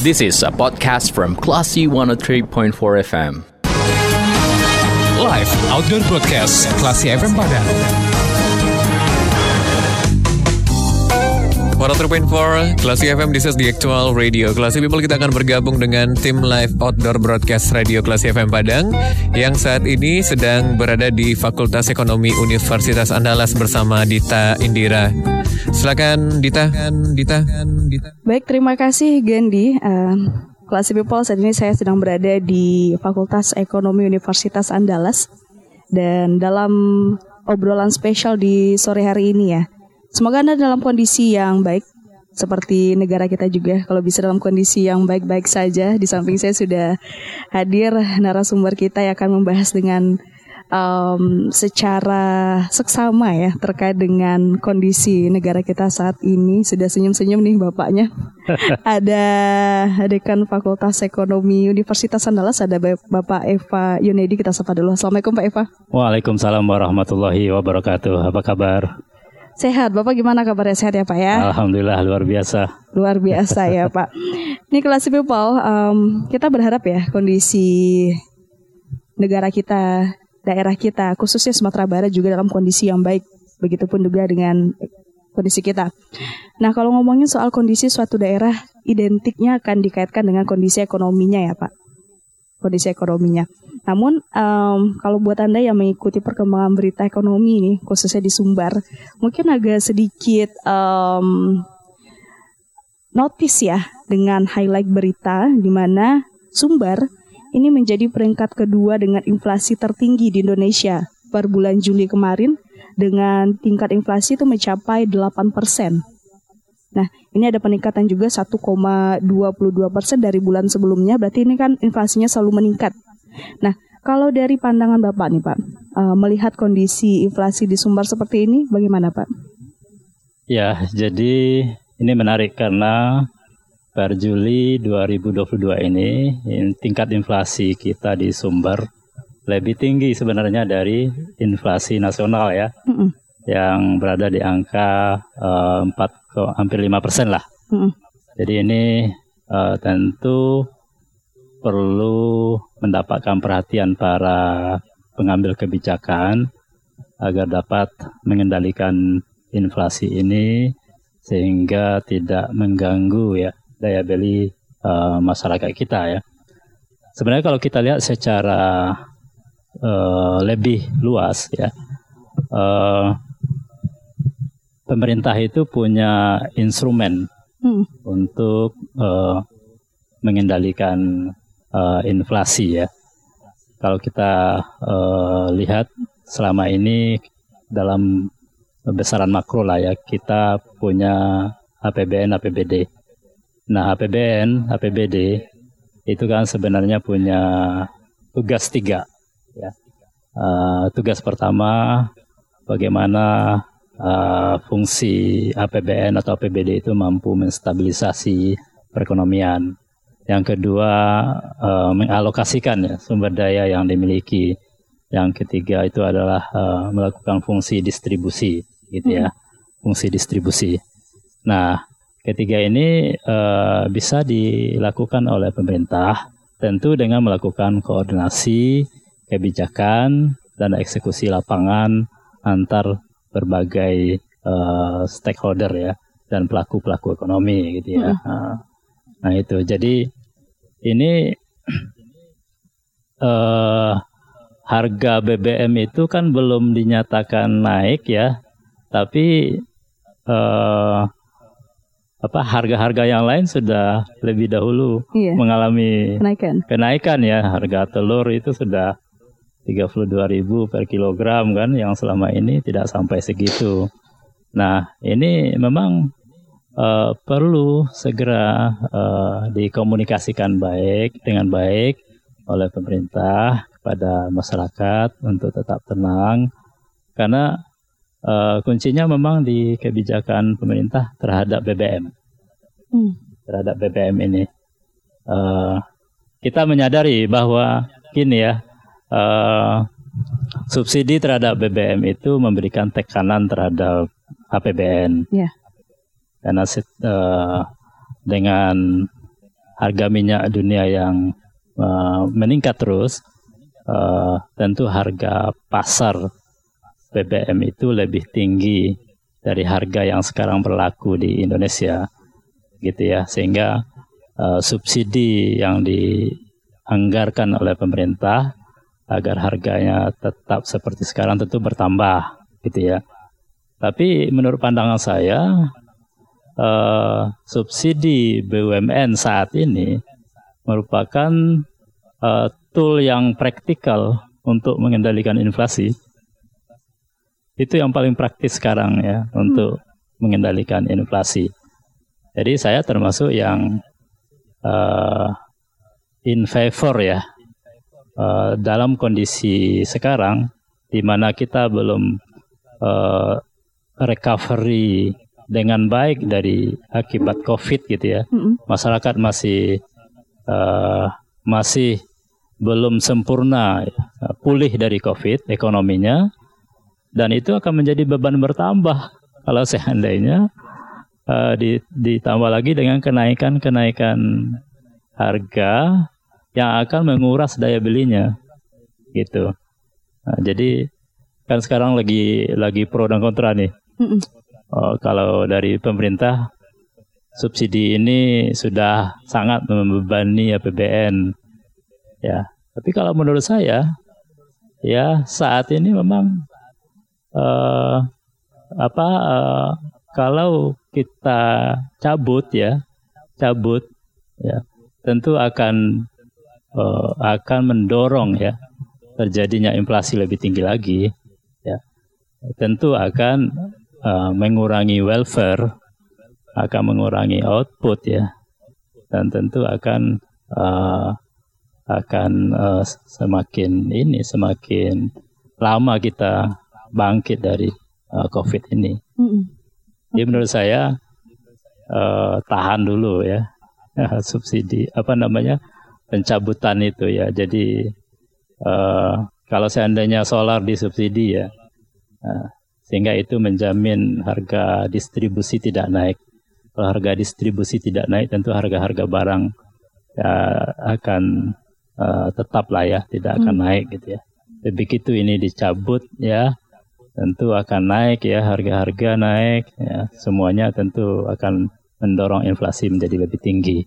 This is a podcast from Classy 103.4 FM. Live Outdoor Broadcast Klasi FM Padang. 103.4 Klasi FM This is the actual radio. Klasi People kita akan bergabung dengan tim live outdoor broadcast radio Klasi FM Padang Yang saat ini sedang berada di Fakultas Ekonomi Universitas Andalas bersama Dita Indira Silakan Dita Dita, Dita. Baik terima kasih Gandhi uh, Klasi People saat ini saya sedang berada di Fakultas Ekonomi Universitas Andalas Dan dalam obrolan spesial di sore hari ini ya Semoga Anda dalam kondisi yang baik seperti negara kita juga kalau bisa dalam kondisi yang baik-baik saja. Di samping saya sudah hadir narasumber kita yang akan membahas dengan um, secara seksama ya terkait dengan kondisi negara kita saat ini. Sudah senyum-senyum nih bapaknya. ada dekan Fakultas Ekonomi Universitas Andalas ada Bapak Eva Yunedi kita sapa dulu. Assalamualaikum Pak Eva. Waalaikumsalam warahmatullahi wabarakatuh. Apa kabar? Sehat, Bapak gimana kabarnya sehat ya Pak ya? Alhamdulillah luar biasa. Luar biasa ya Pak. Ini kelas people, um, kita berharap ya kondisi negara kita, daerah kita, khususnya Sumatera Barat juga dalam kondisi yang baik. Begitupun juga dengan kondisi kita. Nah kalau ngomongin soal kondisi suatu daerah, identiknya akan dikaitkan dengan kondisi ekonominya ya Pak. Kondisi ekonominya. Namun um, kalau buat Anda yang mengikuti perkembangan berita ekonomi ini, khususnya di Sumbar, mungkin agak sedikit um, notice ya dengan highlight berita di mana Sumbar ini menjadi peringkat kedua dengan inflasi tertinggi di Indonesia per bulan Juli kemarin dengan tingkat inflasi itu mencapai 8 persen. Nah, ini ada peningkatan juga 1,22 persen dari bulan sebelumnya. Berarti ini kan inflasinya selalu meningkat. Nah, kalau dari pandangan Bapak nih Pak, uh, melihat kondisi inflasi di Sumbar seperti ini, bagaimana Pak? Ya, jadi ini menarik karena per Juli 2022 ini tingkat inflasi kita di Sumbar lebih tinggi sebenarnya dari inflasi nasional ya, mm -mm. yang berada di angka uh, 4 hampir 5 persen lah. Mm -mm. Jadi ini uh, tentu perlu mendapatkan perhatian para pengambil kebijakan agar dapat mengendalikan inflasi ini sehingga tidak mengganggu ya daya beli uh, masyarakat kita ya. Sebenarnya kalau kita lihat secara uh, lebih luas ya, uh, pemerintah itu punya instrumen hmm. untuk uh, mengendalikan uh, inflasi ya. Kalau kita uh, lihat selama ini dalam besaran makro lah ya, kita punya APBN, APBD. Nah APBN, APBD itu kan sebenarnya punya tugas tiga. Ya. Uh, tugas pertama bagaimana uh, fungsi APBN atau APBD itu mampu menstabilisasi perekonomian. Yang kedua uh, mengalokasikan ya sumber daya yang dimiliki. Yang ketiga itu adalah uh, melakukan fungsi distribusi gitu ya. Hmm. Fungsi distribusi. Nah, ketiga ini uh, bisa dilakukan oleh pemerintah tentu dengan melakukan koordinasi kebijakan dan eksekusi lapangan antar berbagai uh, stakeholder ya dan pelaku-pelaku ekonomi gitu ya. Hmm. Nah itu jadi ini uh, harga BBM itu kan belum dinyatakan naik ya, tapi uh, apa harga-harga yang lain sudah lebih dahulu iya. mengalami kenaikan. Kenaikan ya, harga telur itu sudah 32.000 per kilogram kan yang selama ini tidak sampai segitu. Nah, ini memang uh, perlu segera uh, dikomunikasikan baik dengan baik oleh pemerintah kepada masyarakat untuk tetap tenang karena uh, kuncinya memang di kebijakan pemerintah terhadap BBM hmm. terhadap BBM ini. Uh, kita menyadari bahwa gini ya uh, subsidi terhadap BBM itu memberikan tekanan terhadap APBN yeah karena uh, dengan harga minyak dunia yang uh, meningkat terus, uh, tentu harga pasar BBM itu lebih tinggi dari harga yang sekarang berlaku di Indonesia, gitu ya. Sehingga uh, subsidi yang dianggarkan oleh pemerintah agar harganya tetap seperti sekarang tentu bertambah, gitu ya. Tapi menurut pandangan saya, uh, subsidi BUMN saat ini merupakan uh, tool yang praktikal untuk mengendalikan inflasi. Itu yang paling praktis sekarang ya hmm. untuk mengendalikan inflasi. Jadi saya termasuk yang uh, in favor ya uh, dalam kondisi sekarang di mana kita belum uh, recovery dengan baik dari akibat COVID gitu ya. Masyarakat masih uh, masih belum sempurna uh, pulih dari COVID ekonominya dan itu akan menjadi beban bertambah kalau seandainya uh, ditambah lagi dengan kenaikan-kenaikan harga yang akan menguras daya belinya gitu. Nah, jadi kan sekarang lagi lagi pro dan kontra nih. Oh, kalau dari pemerintah subsidi ini sudah sangat membebani APBN. Ya, tapi kalau menurut saya ya saat ini memang uh, apa uh, kalau kita cabut ya, cabut ya, tentu akan uh, akan mendorong ya terjadinya inflasi lebih tinggi lagi ya. Tentu akan uh, mengurangi welfare, akan mengurangi output ya, dan tentu akan uh, akan uh, semakin ini semakin lama kita bangkit dari uh, COVID ini. Mm -hmm. Jadi menurut saya uh, tahan dulu ya subsidi apa namanya pencabutan itu ya. Jadi uh, kalau seandainya solar disubsidi ya, uh, sehingga itu menjamin harga distribusi tidak naik. Kalau harga distribusi tidak naik, tentu harga-harga barang ya, akan uh, tetap lah ya, tidak akan hmm. naik gitu ya. Begitu ini dicabut ya, tentu akan naik ya, harga-harga naik ya, semuanya tentu akan mendorong inflasi menjadi lebih tinggi.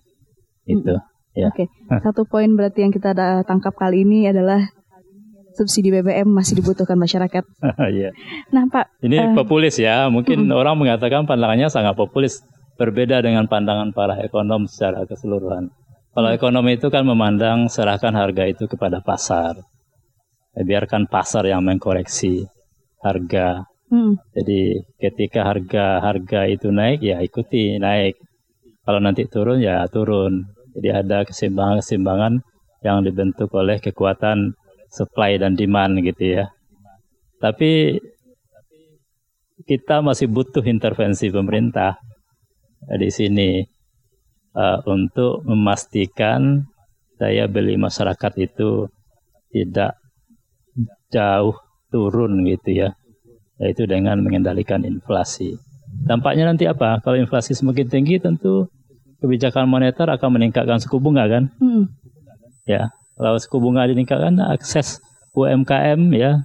Itu. Hmm. Ya. Oke, okay. satu poin berarti yang kita tangkap kali ini adalah subsidi BBM masih dibutuhkan masyarakat. Iya. nah Pak, ini uh, populis ya. Mungkin uh, orang mengatakan pandangannya sangat populis, berbeda dengan pandangan para ekonom secara keseluruhan. Kalau ekonomi itu kan memandang serahkan harga itu kepada pasar, biarkan pasar yang mengkoreksi harga. Uh, Jadi ketika harga harga itu naik ya ikuti naik. Kalau nanti turun ya turun. Jadi ada keseimbangan-keseimbangan yang dibentuk oleh kekuatan supply dan demand gitu ya. Tapi kita masih butuh intervensi pemerintah di sini uh, untuk memastikan daya beli masyarakat itu tidak jauh turun gitu ya, yaitu dengan mengendalikan inflasi. Dampaknya nanti apa? Kalau inflasi semakin tinggi, tentu kebijakan moneter akan meningkatkan suku bunga kan? Hmm. Ya, kalau suku bunga ditingkatkan akses UMKM ya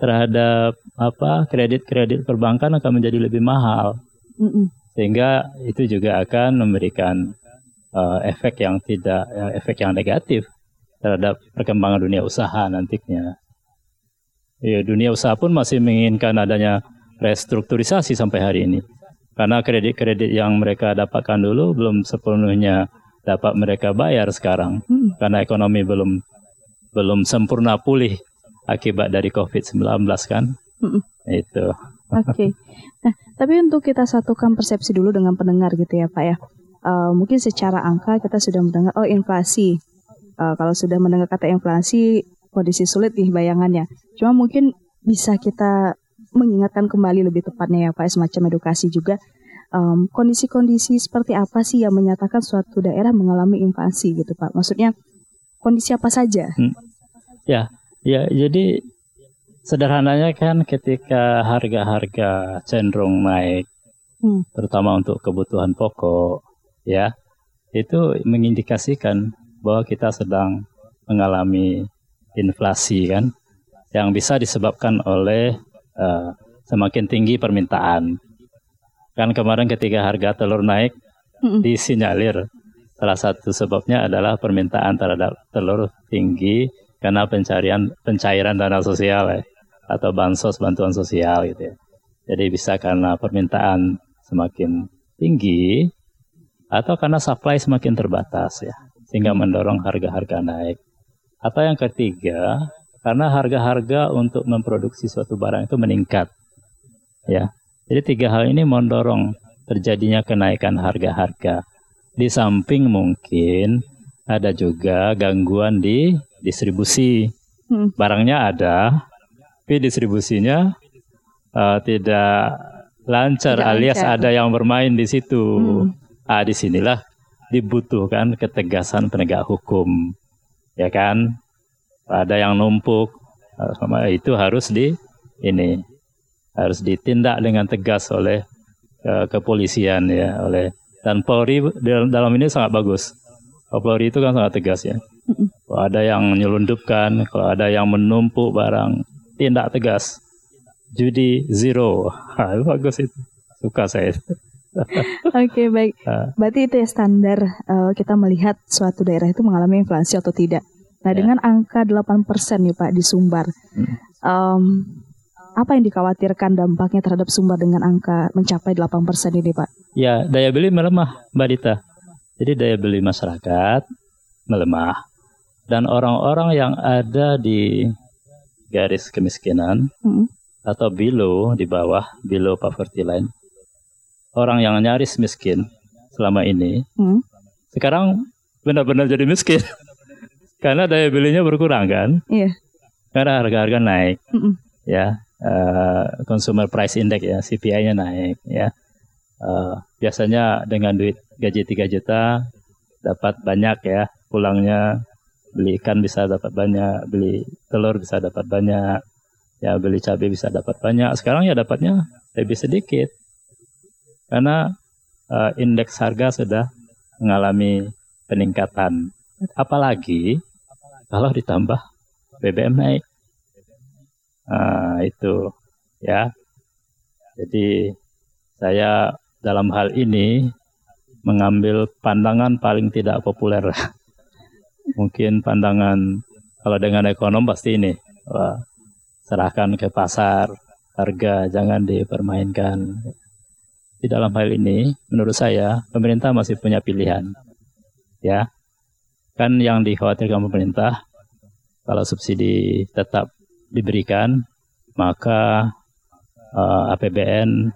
terhadap apa kredit-kredit perbankan akan menjadi lebih mahal. Mm-mm. Sehingga itu juga akan memberikan uh, efek yang tidak ya, efek yang negatif terhadap perkembangan dunia usaha nantinya. Ya, dunia usaha pun masih menginginkan adanya restrukturisasi sampai hari ini. Karena kredit-kredit yang mereka dapatkan dulu belum sepenuhnya dapat mereka bayar sekarang hmm. karena ekonomi belum belum sempurna pulih akibat dari COVID-19 kan. Hmm. Itu. Oke. Okay. Nah, tapi untuk kita satukan persepsi dulu dengan pendengar gitu ya, Pak ya. Uh, mungkin secara angka kita sudah mendengar oh inflasi. Uh, kalau sudah mendengar kata inflasi kondisi sulit nih bayangannya. Cuma mungkin bisa kita mengingatkan kembali lebih tepatnya ya Pak semacam edukasi juga um, kondisi-kondisi seperti apa sih yang menyatakan suatu daerah mengalami invasi gitu Pak? Maksudnya kondisi apa saja? Hmm. Ya, ya jadi sederhananya kan ketika harga-harga cenderung naik, hmm. terutama untuk kebutuhan pokok, ya, itu mengindikasikan bahwa kita sedang mengalami inflasi kan yang bisa disebabkan oleh uh, semakin tinggi permintaan. Kan kemarin ketika harga telur naik mm disinyalir salah satu sebabnya adalah permintaan terhadap telur tinggi karena pencarian pencairan dana sosial ya, atau bansos bantuan sosial gitu ya. Jadi bisa karena permintaan semakin tinggi atau karena supply semakin terbatas ya sehingga mendorong harga-harga naik. Atau yang ketiga, karena harga-harga untuk memproduksi suatu barang itu meningkat. Ya. Jadi tiga hal ini mendorong terjadinya kenaikan harga-harga. Di samping mungkin ada juga gangguan di distribusi. Hmm. Barangnya ada, tapi distribusinya uh, tidak lancar tidak alias lancar. ada yang bermain di situ. Hmm. Ah, di sinilah dibutuhkan ketegasan penegak hukum, ya kan? Ada yang numpuk, itu harus di ini harus ditindak dengan tegas oleh uh, kepolisian ya, oleh dan Polri dalam ini sangat bagus. Polri itu kan sangat tegas ya. Kalau ada yang menyelundupkan, kalau ada yang menumpuk barang, tindak tegas. Judi zero, ha, bagus itu. Suka saya. Oke okay, baik. Ah. Berarti itu ya standar uh, kita melihat suatu daerah itu mengalami inflasi atau tidak. Nah ya. dengan angka 8% nih Pak di Sumbar, hmm. um, apa yang dikhawatirkan dampaknya terhadap Sumbar dengan angka mencapai 8% ini Pak? Ya daya beli melemah Mbak Dita. Jadi daya beli masyarakat melemah dan orang-orang yang ada di garis kemiskinan hmm. atau below di bawah below poverty line orang yang nyaris miskin selama ini hmm. sekarang benar-benar jadi miskin. Karena daya belinya berkurang kan? Iya. karena harga-harga naik mm -mm. ya. Uh, consumer price index ya CPI-nya naik ya. Uh, biasanya dengan duit gaji 3 juta dapat banyak ya. Pulangnya beli ikan bisa dapat banyak beli telur bisa dapat banyak ya beli cabai bisa dapat banyak. Sekarang ya dapatnya lebih sedikit karena uh, indeks harga sudah mengalami peningkatan. Apalagi kalau ditambah BBM naik. Nah, itu ya. Jadi saya dalam hal ini mengambil pandangan paling tidak populer. Mungkin pandangan kalau dengan ekonom pasti ini wah, serahkan ke pasar harga jangan dipermainkan di dalam hal ini menurut saya pemerintah masih punya pilihan. Ya. Kan yang dikhawatirkan pemerintah kalau subsidi tetap diberikan maka uh, eh, APBN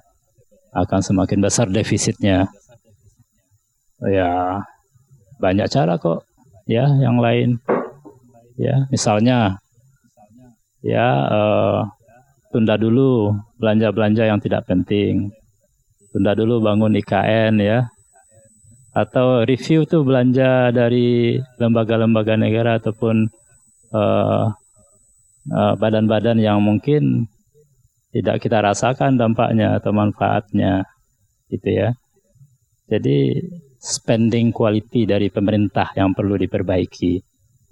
akan semakin besar defisitnya. Ya, banyak cara kok ya yang lain. Ya, misalnya ya uh, tunda dulu belanja-belanja yang tidak penting tunda dulu bangun IKN ya atau review tuh belanja dari lembaga-lembaga negara ataupun uh, uh, badan-badan yang mungkin tidak kita rasakan dampaknya atau manfaatnya gitu ya. Jadi spending quality dari pemerintah yang perlu diperbaiki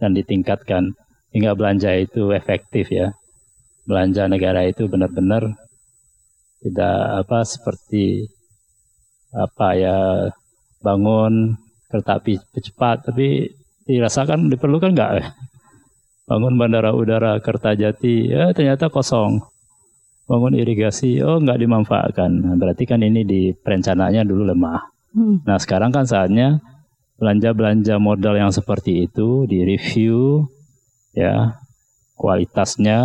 dan ditingkatkan hingga belanja itu efektif ya. Belanja negara itu benar-benar tidak apa seperti apa ya bangun kereta api cepat tapi dirasakan diperlukan nggak? Bangun bandara udara Kertajati ya ternyata kosong. Bangun irigasi oh nggak dimanfaatkan. Nah, berarti kan ini di perencanaannya dulu lemah. Hmm. nah sekarang kan saatnya belanja belanja modal yang seperti itu di review ya kualitasnya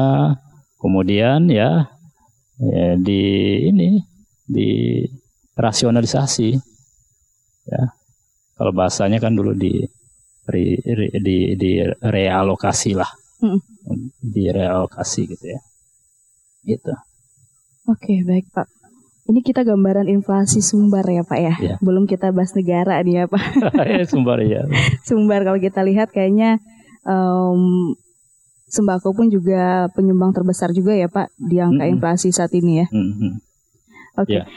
kemudian ya ya, di ini di rasionalisasi ya kalau bahasanya kan dulu di di di, di realokasi lah hmm. di realokasi gitu ya gitu oke baik pak ini kita gambaran inflasi sumber ya Pak ya. ya. Belum kita bahas negara nih ya Pak. Iya, sumber ya. sumber kalau kita lihat kayaknya um, sembako pun juga penyumbang terbesar juga ya Pak di angka mm -hmm. inflasi saat ini ya. Mm -hmm. Oke. Okay. Yeah.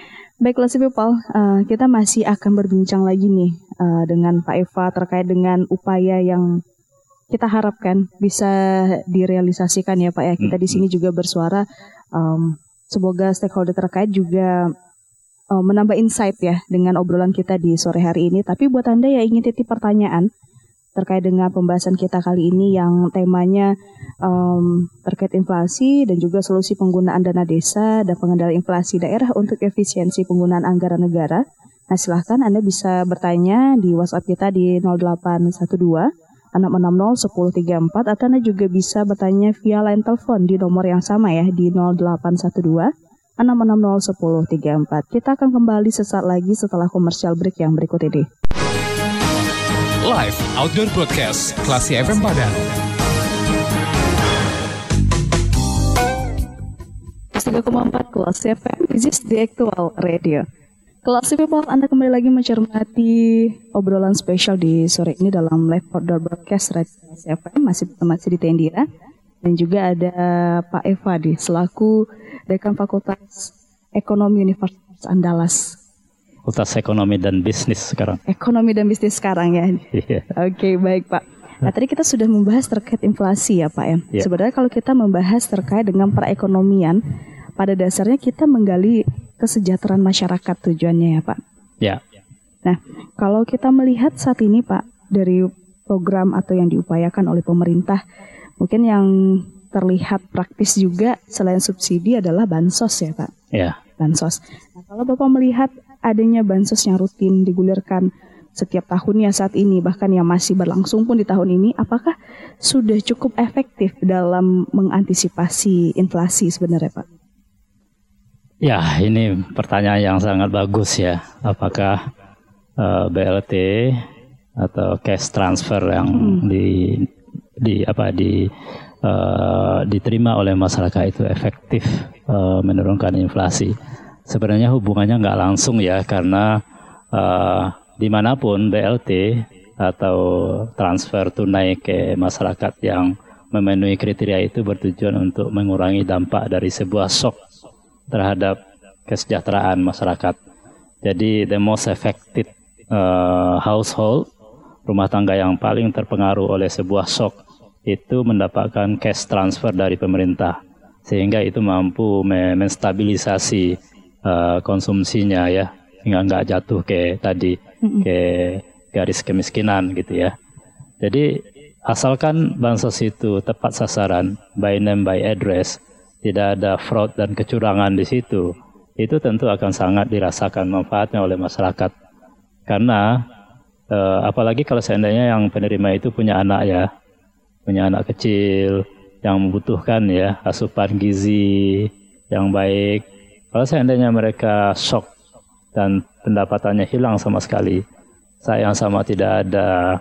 Baiklah si people, uh, kita masih akan berbincang lagi nih uh, dengan Pak Eva terkait dengan upaya yang kita harapkan bisa direalisasikan ya Pak ya. Kita di sini juga bersuara, um, semoga stakeholder terkait juga uh, menambah insight ya dengan obrolan kita di sore hari ini. Tapi buat Anda yang ingin titip pertanyaan, terkait dengan pembahasan kita kali ini yang temanya um, terkait inflasi dan juga solusi penggunaan dana desa dan pengendalian inflasi daerah untuk efisiensi penggunaan anggaran negara. Nah silahkan Anda bisa bertanya di WhatsApp kita di 0812 660 1034 atau Anda juga bisa bertanya via line telepon di nomor yang sama ya di 0812 660 1034. Kita akan kembali sesaat lagi setelah komersial break yang berikut ini. Live Outdoor Broadcast Klasi FM Padang. empat Kelas FM, this is the actual radio. Kelas People, Anda kembali lagi mencermati obrolan spesial di sore ini dalam live outdoor broadcast Radio FM, masih masih di Tendira. Dan juga ada Pak Eva di selaku Dekan Fakultas Ekonomi Universitas Andalas Fakultas Ekonomi dan Bisnis sekarang. Ekonomi dan Bisnis sekarang ya. Iya. Oke, okay, baik Pak. Nah, tadi kita sudah membahas terkait inflasi ya Pak ya. Yeah. Sebenarnya kalau kita membahas terkait dengan perekonomian, pada dasarnya kita menggali kesejahteraan masyarakat tujuannya ya Pak. Ya. Yeah. Nah, kalau kita melihat saat ini Pak dari program atau yang diupayakan oleh pemerintah, mungkin yang terlihat praktis juga selain subsidi adalah bansos ya Pak. Ya. Yeah. Bansos. Nah, kalau Bapak melihat adanya bansos yang rutin digulirkan setiap tahunnya saat ini bahkan yang masih berlangsung pun di tahun ini apakah sudah cukup efektif dalam mengantisipasi inflasi sebenarnya Pak? Ya ini pertanyaan yang sangat bagus ya apakah uh, eh, BLT atau cash transfer yang hmm. di di apa di uh, diterima oleh masyarakat itu efektif uh, menurunkan inflasi sebenarnya hubungannya nggak langsung ya karena uh, di mana pun BLT atau transfer tunai ke masyarakat yang memenuhi kriteria itu bertujuan untuk mengurangi dampak dari sebuah shock terhadap kesejahteraan masyarakat. Jadi the most affected uh, household rumah tangga yang paling terpengaruh oleh sebuah shock itu mendapatkan cash transfer dari pemerintah sehingga itu mampu menstabilisasi uh, konsumsinya ya sehingga nggak jatuh ke tadi ke garis kemiskinan gitu ya. Jadi asalkan bansos itu tepat sasaran, by name by address, tidak ada fraud dan kecurangan di situ, itu tentu akan sangat dirasakan manfaatnya oleh masyarakat. Karena uh, apalagi kalau seandainya yang penerima itu punya anak ya, punya anak kecil yang membutuhkan ya asupan gizi yang baik, kalau seandainya mereka shock dan pendapatannya hilang sama sekali, sayang sama tidak ada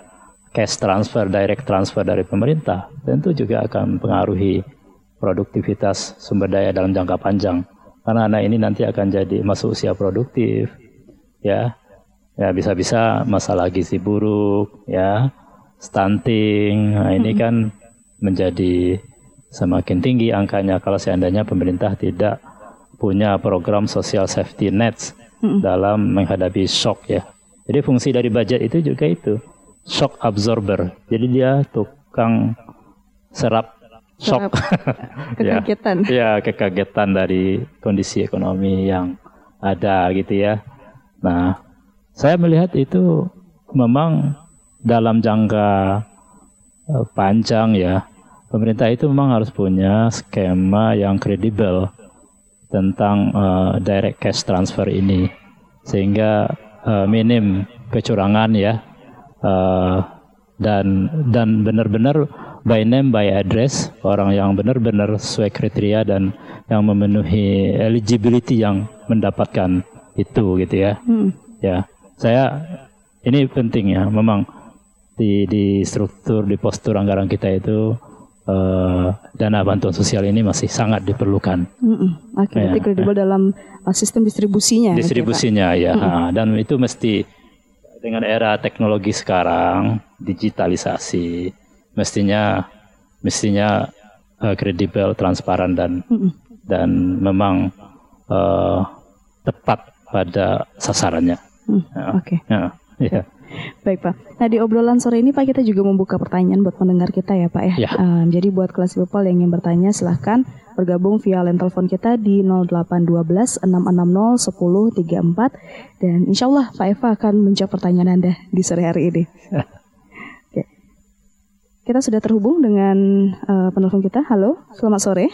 cash transfer, direct transfer dari pemerintah, tentu juga akan mempengaruhi produktivitas sumber daya dalam jangka panjang. Karena anak ini nanti akan jadi masuk usia produktif, ya, ya bisa-bisa masalah gizi buruk, ya, stunting. Nah ini kan menjadi semakin tinggi angkanya kalau seandainya pemerintah tidak punya program social safety nets hmm. dalam menghadapi shock ya. Jadi fungsi dari budget itu juga itu shock absorber. Jadi dia tukang serap shock kekagetan. ya, ya, kekagetan dari kondisi ekonomi yang ada gitu ya. Nah, saya melihat itu memang dalam jangka uh, panjang ya, pemerintah itu memang harus punya skema yang kredibel tentang uh, direct cash transfer ini. Sehingga uh, minim kecurangan ya. Uh, dan dan benar-benar by name by address orang yang benar-benar sesuai kriteria dan yang memenuhi eligibility yang mendapatkan itu gitu ya. Hmm. ya saya ini penting ya. Memang di di struktur di postur anggaran kita itu uh, dana bantuan sosial ini masih sangat diperlukan. Mm -mm. Oke, okay, ya. kredibel dalam uh, sistem distribusinya. Distribusinya ya, mm -mm. dan itu mesti dengan era teknologi sekarang, digitalisasi, mestinya mestinya uh, kredibel, transparan dan mm -mm. dan memang uh, tepat pada sasarannya. Hmm, Ya. Oke. Ya, ya. Baik Pak. Nah di obrolan sore ini Pak kita juga membuka pertanyaan buat pendengar kita ya Pak ya. Ya. Em, jadi buat kelas people yang ingin bertanya silahkan bergabung via line telepon kita di 0812 660 1034 dan insya Allah Pak Eva akan menjawab pertanyaan Anda di sore hari ini. Oke. Kita sudah terhubung dengan eh, penelpon kita. Halo, selamat sore.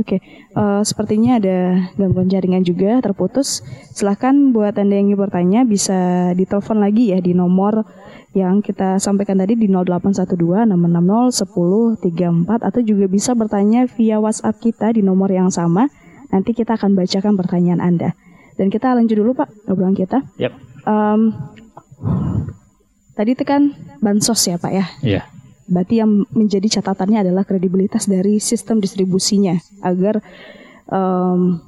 Oke, eh, sepertinya ada gangguan jaringan juga terputus. Silahkan buat anda yang ingin bertanya bisa ditelepon lagi ya di nomor yang kita sampaikan tadi di 0812 660 1034 atau juga bisa bertanya via WhatsApp kita di nomor yang sama. Nanti kita akan bacakan pertanyaan anda. Dan kita lanjut dulu Pak obrolan kita. Yap. Em, tadi itu kan bansos ya Pak ya. Iya. Berarti yang menjadi catatannya adalah kredibilitas dari sistem distribusinya agar em,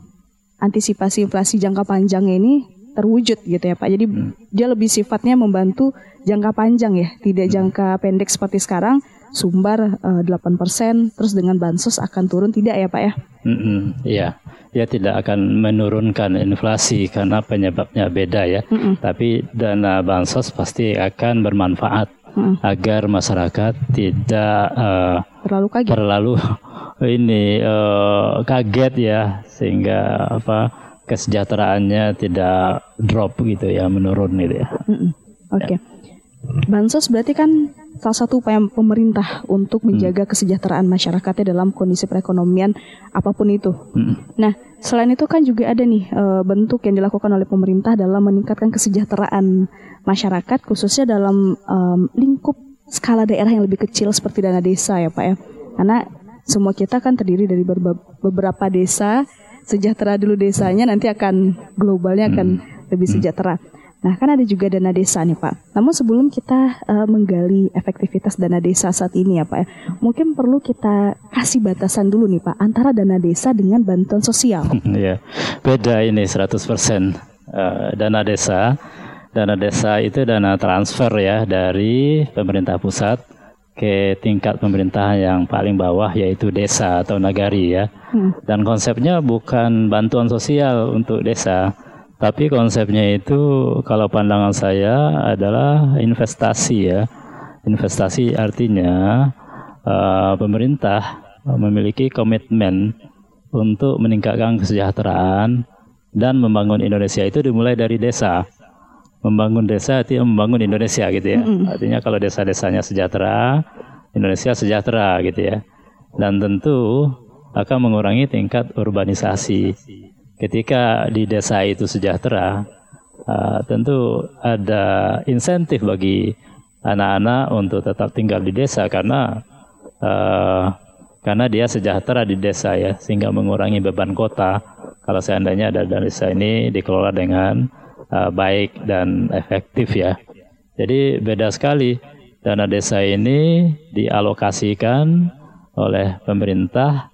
antisipasi inflasi jangka panjang ini terwujud gitu ya Pak. Jadi dia lebih sifatnya membantu jangka panjang ya, tidak jangka pendek seperti sekarang sumber eh, 8% terus dengan bansos akan turun tidak ya Pak ya? Mm-mm, Iya, dia tidak akan menurunkan inflasi karena penyebabnya beda ya. Tapi dana bansos pasti akan bermanfaat agar masyarakat tidak eh, Terlalu kaget. terlalu ini eh, kaget ya sehingga apa kesejahteraannya tidak drop gitu ya menurun gitu ya. Mm-mm. Oke. Bansos berarti kan salah satu upaya pemerintah untuk menjaga kesejahteraan masyarakatnya dalam kondisi perekonomian apa pun itu. Mm. Nah, selain itu kan juga ada nih eh, bentuk yang dilakukan oleh pemerintah dalam meningkatkan kesejahteraan masyarakat khususnya dalam em, lingkup skala daerah yang lebih kecil seperti dana desa ya Pak ya. Karena semua kita kan terdiri dari beberapa desa, sejahtera dulu desanya nanti akan globalnya akan lebih sejahtera. Nah, kan ada juga dana desa nih Pak. Namun sebelum kita eh, menggali efektivitas dana desa saat ini ya Pak ya, mungkin perlu kita kasih batasan dulu nih Pak antara dana desa dengan bantuan sosial. ya beda ini 100% Eh, dana desa dana desa itu dana transfer ya dari pemerintah pusat ke tingkat pemerintahan yang paling bawah yaitu desa atau nagari ya dan konsepnya bukan bantuan sosial untuk desa tapi konsepnya itu kalau pandangan saya adalah investasi ya investasi artinya eh, pemerintah memiliki komitmen untuk meningkatkan kesejahteraan dan membangun Indonesia itu dimulai dari desa. Membangun desa artinya membangun Indonesia gitu ya. Artinya kalau desa-desanya sejahtera, Indonesia sejahtera gitu ya. Dan tentu akan mengurangi tingkat urbanisasi. Ketika di desa itu sejahtera, uh, tentu ada insentif bagi anak-anak untuk tetap tinggal di desa karena uh, karena dia sejahtera di desa ya sehingga mengurangi beban kota. Kalau seandainya ada desa ini dikelola dengan uh, baik dan efektif ya. Jadi beda sekali. Dana desa ini dialokasikan oleh pemerintah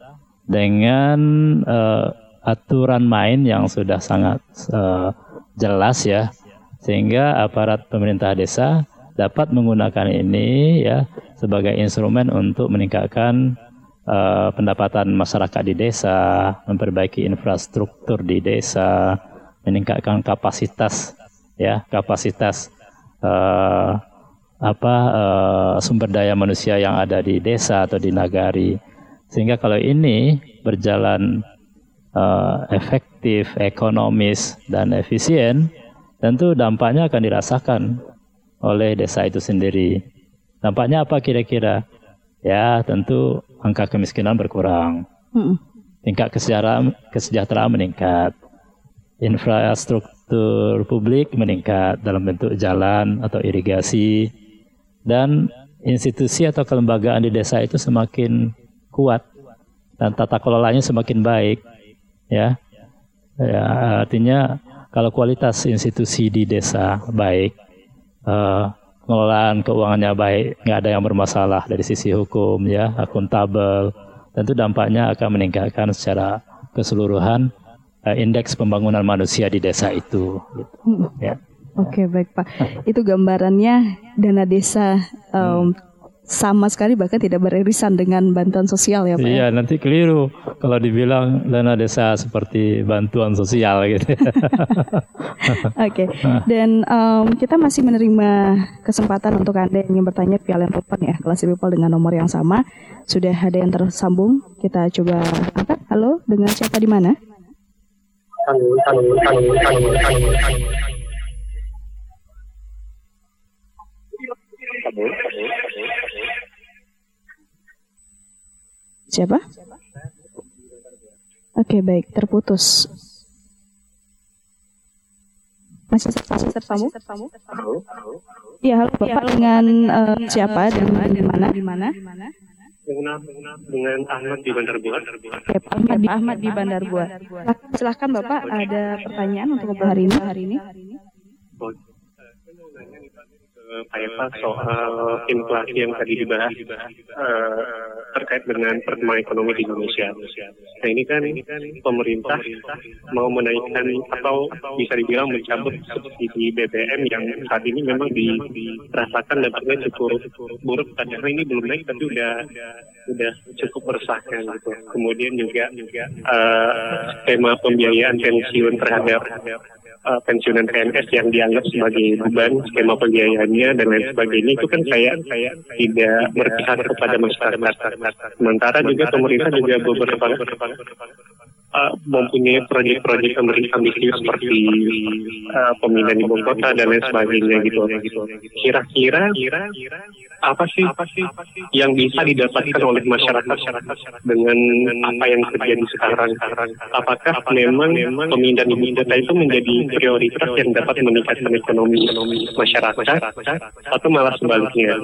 dengan uh, aturan main yang sudah sangat uh, jelas ya. Sehingga aparat pemerintah desa dapat menggunakan ini ya sebagai instrumen untuk meningkatkan uh, pendapatan masyarakat di desa, memperbaiki infrastruktur di desa, meningkatkan kapasitas ya kapasitas uh, apa uh, sumber daya manusia yang ada di desa atau di nagari. Sehingga kalau ini berjalan uh, efektif, ekonomis dan efisien tentu dampaknya akan dirasakan oleh desa itu sendiri. Dampaknya apa kira-kira? Ya, tentu angka kemiskinan berkurang, tingkat kesejahteraan, kesejahteraan meningkat, infrastruktur publik meningkat dalam bentuk jalan atau irigasi, dan institusi atau kelembagaan di desa itu semakin kuat dan tata kelolanya semakin baik, ya. Ya, artinya kalau kualitas institusi di desa baik, eh, pengelolaan keuangannya baik, nggak ada yang bermasalah dari sisi hukum ya, akuntabel, tentu dampaknya akan meningkatkan secara keseluruhan eh, indeks pembangunan manusia di desa itu. gitu. Ya. Oke baik Pak, itu gambarannya dana desa em, sama sekali bahkan tidak beririsan dengan bantuan sosial ya Pak. Ya? Iya, nanti keliru kalau dibilang dana desa seperti bantuan sosial gitu. Oke. Okay. Dan um, kita masih menerima kesempatan untuk Anda yang ingin bertanya via line telepon ya, kelas people dengan nomor yang sama. Sudah ada yang tersambung. Kita coba angkat. Halo, dengan siapa di mana? Halo, halo, halo, halo, halo, halo. Siapa? Oke, okay, baik, terputus. Masih masih tersambung? Iya, halo Bapak ya, dengan uh, siapa dan di mana? Di mana? Dengan, dengan Ahmad di Bandar Buah. Oke, Pak Ahmad di, Ahmad di Bandar Buah. Silahkan Bapak, ada pertanyaan untuk hari ini. Hari ini. Pak Eva soal inflasi yang tadi dibahas uh, terkait dengan pertumbuhan ekonomi di Indonesia. Nah ini kan pemerintah mau menaikkan atau bisa dibilang mencabut subsidi BBM yang saat ini memang dirasakan dampaknya cukup buruk. Padahal ini belum naik tapi udah udah cukup meresahkan gitu. Kemudian juga uh, skema pembiayaan pensiun terhadap uh, pensiunan PNS yang dianggap sebagai beban skema pembiayaannya dan lain sebagainya itu kan kayak tidak berpihak kepada masyarakat. Sementara juga pemerintah juga beberapa uh, mempunyai proyek-proyek pemerintah ambisius seperti uh, pemindahan ibu kota dan lain sebagainya gitu. Kira-kira apa sih yang bisa didapatkan oleh masyarakat dengan apa yang terjadi sekarang? Apakah memang pemindahan ibu kota itu menjadi prioritas yang dapat meningkatkan ekonomi masyarakat atau malah sebaliknya?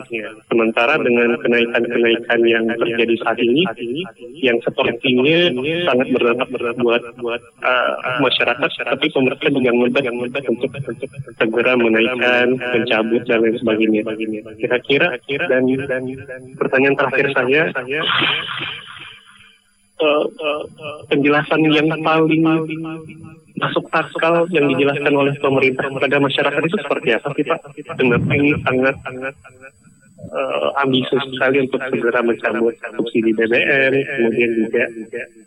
Sementara dengan kenaikan-kenaikan yang terjadi saat ini, yang sepertinya sangat berdampak buat buat uh, masyarakat, tapi pemerintah juga ngebat untuk, segera menaikkan, mencabut dan lain sebagainya. Kira-kira dan, dan, dan pertanyaan terakhir saya, saya uh, uh, uh, penjelasan yang paling masuk akal yang dijelaskan oleh pemerintah kepada masyarakat itu seperti apa sih Pak? Dengan ini sangat sangat uh, ambisius sekali untuk segera mencabut subsidi BBM, kemudian juga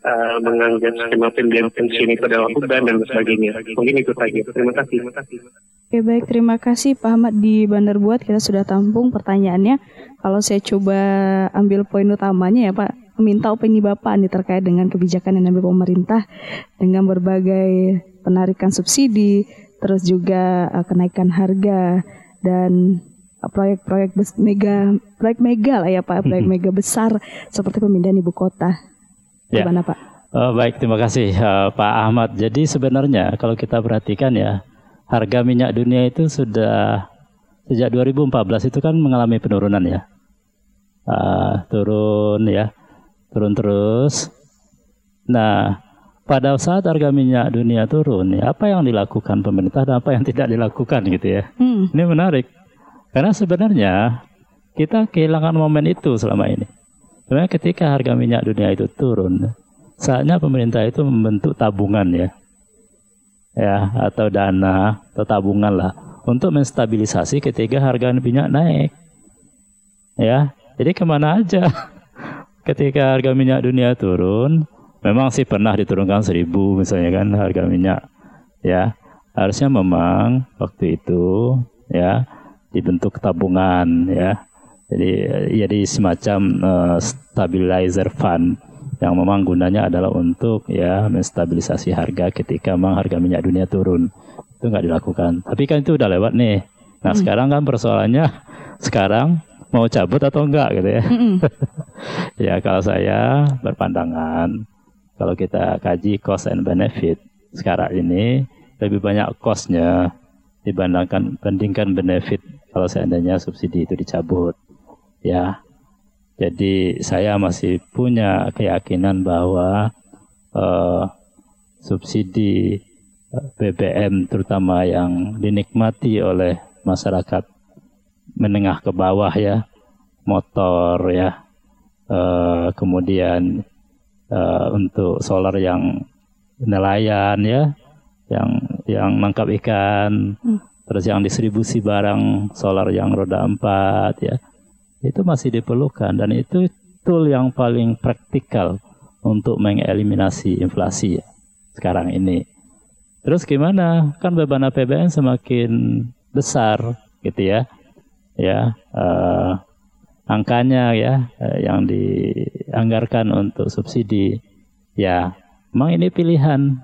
uh, menganggap skema pembiayaan pensiun itu adalah beban dan sebagainya. Mungkin itu saja. Terima kasih. Oke baik, terima kasih Pak Ahmad di Bandar Buat. Kita sudah tampung pertanyaannya. Kalau saya coba ambil poin utamanya ya Pak, meminta opini Bapak nih terkait dengan kebijakan yang diambil pemerintah dengan berbagai penarikan subsidi, terus juga uh, kenaikan harga dan proyek-proyek mega proyek mega lah ya Pak, proyek mega besar seperti pemindahan ibu kota. Ya. Gimana Pak? Uh, baik, terima kasih uh, Pak Ahmad. Jadi sebenarnya kalau kita perhatikan ya, harga minyak dunia itu sudah sejak 2014 itu kan mengalami penurunan ya. Uh, turun ya, turun terus. Nah, pada saat harga minyak dunia turun, ya, apa yang dilakukan pemerintah dan apa yang tidak dilakukan gitu ya. Hmm. Ini menarik. Karena sebenarnya kita kehilangan momen itu selama ini. Sebenarnya ketika harga minyak dunia itu turun, saatnya pemerintah itu membentuk tabungan ya. Ya, atau dana atau tabungan lah untuk menstabilisasi ketika harga minyak naik. Ya, jadi ke mana aja ketika harga minyak dunia turun, memang sih pernah diturunkan seribu misalnya kan harga minyak. Ya, harusnya memang waktu itu ya dibentuk tabungan ya. Jadi jadi semacam uh, stabilizer fund yang memang gunanya adalah untuk ya menstabilisasi harga ketika memang harga minyak dunia turun. Itu nggak dilakukan. Tapi kan itu udah lewat nih. Nah, hmm. sekarang kan persoalannya sekarang mau cabut atau enggak gitu ya. Hmm. ya kalau saya berpandangan kalau kita kaji cost and benefit sekarang ini lebih banyak costnya dibandingkan bandingkan benefit kalau seandainya subsidi itu dicabut ya. Jadi saya masih punya keyakinan bahwa uh, subsidi eh, BBM terutama yang dinikmati oleh masyarakat menengah ke bawah ya. Motor ya. Uh, kemudian uh, untuk solar yang nelayan ya. Yang yang nangkap ikan. Hmm terus yang distribusi barang solar yang roda empat ya itu masih diperlukan dan itu tool yang paling praktikal untuk mengeliminasi inflasi ya, sekarang ini. Terus gimana? Kan beban APBN semakin besar gitu ya. Ya, uh, angkanya ya uh, yang dianggarkan untuk subsidi. Ya, memang ini pilihan.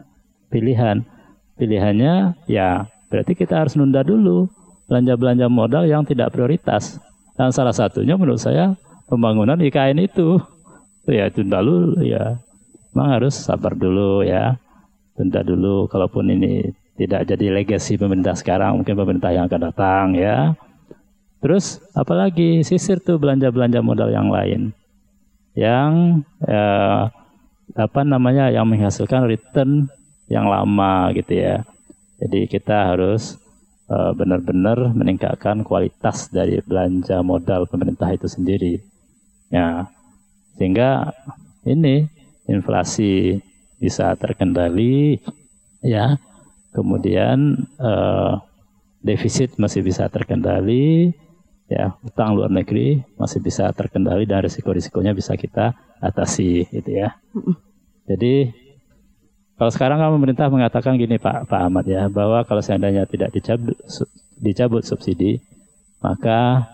Pilihan. Pilihannya ya berarti kita harus nunda dulu belanja-belanja modal yang tidak prioritas. Dan salah satunya menurut saya pembangunan IKN itu. Ya tunda dulu ya. Memang harus sabar dulu ya. Tunda dulu kalaupun ini tidak jadi legasi pemerintah sekarang, mungkin pemerintah yang akan datang ya. Terus apalagi sisir tuh belanja-belanja modal yang lain yang eh, apa namanya yang menghasilkan return yang lama gitu ya. Jadi kita harus uh, benar-benar meningkatkan kualitas dari belanja modal pemerintah itu sendiri. Ya, sehingga ini inflasi bisa terkendali, ya. Kemudian uh, defisit masih bisa terkendali, ya. Utang luar negeri masih bisa terkendali dan risiko-risikonya bisa kita atasi, gitu ya. Jadi kalau sekarang kan pemerintah mengatakan gini Pak Pak Ahmad ya bahwa kalau seandainya tidak dicabut dicabut subsidi maka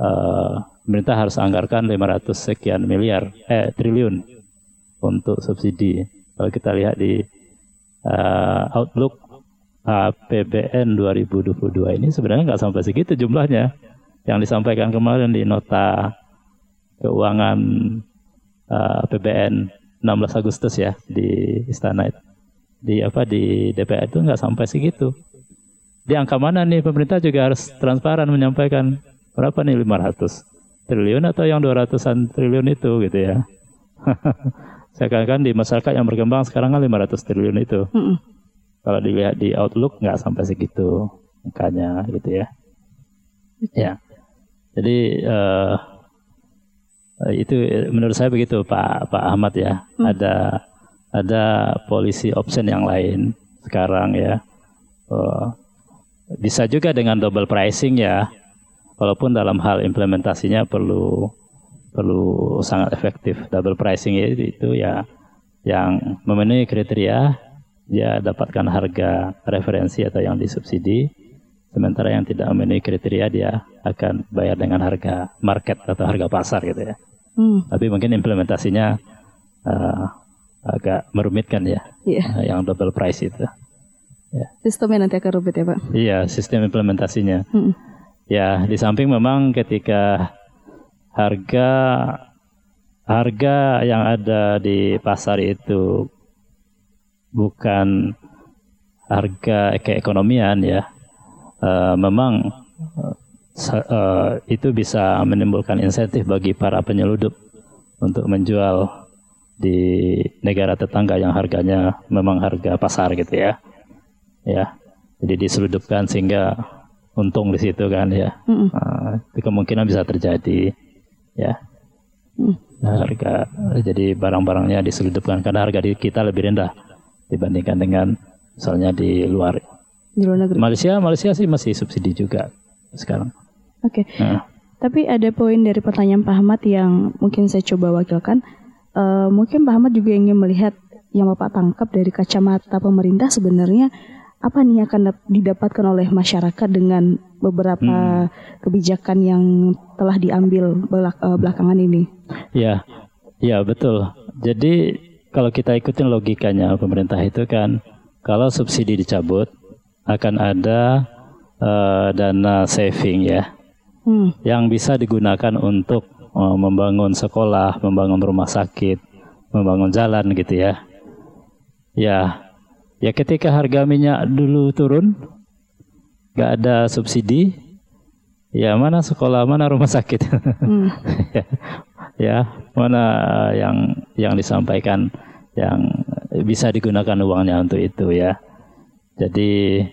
uh, pemerintah harus anggarkan 500 sekian miliar eh triliun untuk subsidi. Kalau kita lihat di uh, Outlook APBN 2022 ini sebenarnya nggak sampai segitu jumlahnya yang disampaikan kemarin di nota keuangan uh, APBN 16 Agustus ya di istana itu di apa di DPR itu nggak sampai segitu. Di angka mana nih pemerintah juga harus transparan menyampaikan berapa nih 500 triliun atau yang 200-an triliun itu gitu ya. Saya kan di masyarakat yang berkembang sekarang kan 500 triliun itu. Mm -mm. Kalau dilihat di Outlook nggak sampai segitu angkanya gitu ya. Ya. Jadi uh, itu eh, menurut saya begitu Pak Pak Ahmad ya. Hmm. Ada ada polisi option yang lain sekarang ya. Uh, bisa juga dengan double pricing ya. Walaupun dalam hal implementasinya perlu perlu sangat efektif. Double pricing itu, itu ya yang memenuhi kriteria dia dapatkan harga referensi atau yang disubsidi. Sementara yang tidak memenuhi kriteria dia akan bayar dengan harga market atau harga pasar gitu ya. Hmm. Tapi mungkin implementasinya uh, agak merumitkan ya, yeah. uh, yang double price itu. Ya. Sistemnya nanti akan rumit ya Pak? Iya, sistem implementasinya. Hmm. Ya, di samping memang ketika harga harga yang ada di pasar itu bukan harga keekonomian ya, uh, memang uh, itu bisa menimbulkan insentif bagi para penyeludup untuk menjual di negara tetangga yang harganya memang harga pasar gitu ya. Ya. Jadi diseludupkan sehingga untung di situ kan ya. Mm uh, itu kemungkinan bisa terjadi ya. Mm. harga jadi barang-barangnya diseludupkan karena harga di kita lebih rendah dibandingkan dengan misalnya di luar. Di luar negeri. Malaysia Malaysia sih masih subsidi juga sekarang. Oke. Okay. Nah. Tapi ada poin dari pertanyaan Pak Ahmad yang mungkin saya coba wakilkan. Uh, mungkin Pak Ahmad juga ingin melihat yang Bapak tangkap dari kacamata pemerintah sebenarnya apa nih yang akan didapatkan oleh masyarakat dengan beberapa hmm. kebijakan yang telah diambil belak uh, belakangan ini? Ya, ya betul. Jadi kalau kita ikutin logikanya pemerintah itu kan, kalau subsidi dicabut akan ada uh, dana saving ya hmm. yang bisa digunakan untuk uh, membangun sekolah, membangun rumah sakit, membangun jalan gitu ya. Ya, ya ketika harga minyak dulu turun, nggak ada subsidi, ya mana sekolah, mana rumah sakit, hmm. ya, ya mana yang yang disampaikan yang bisa digunakan uangnya untuk itu ya. Jadi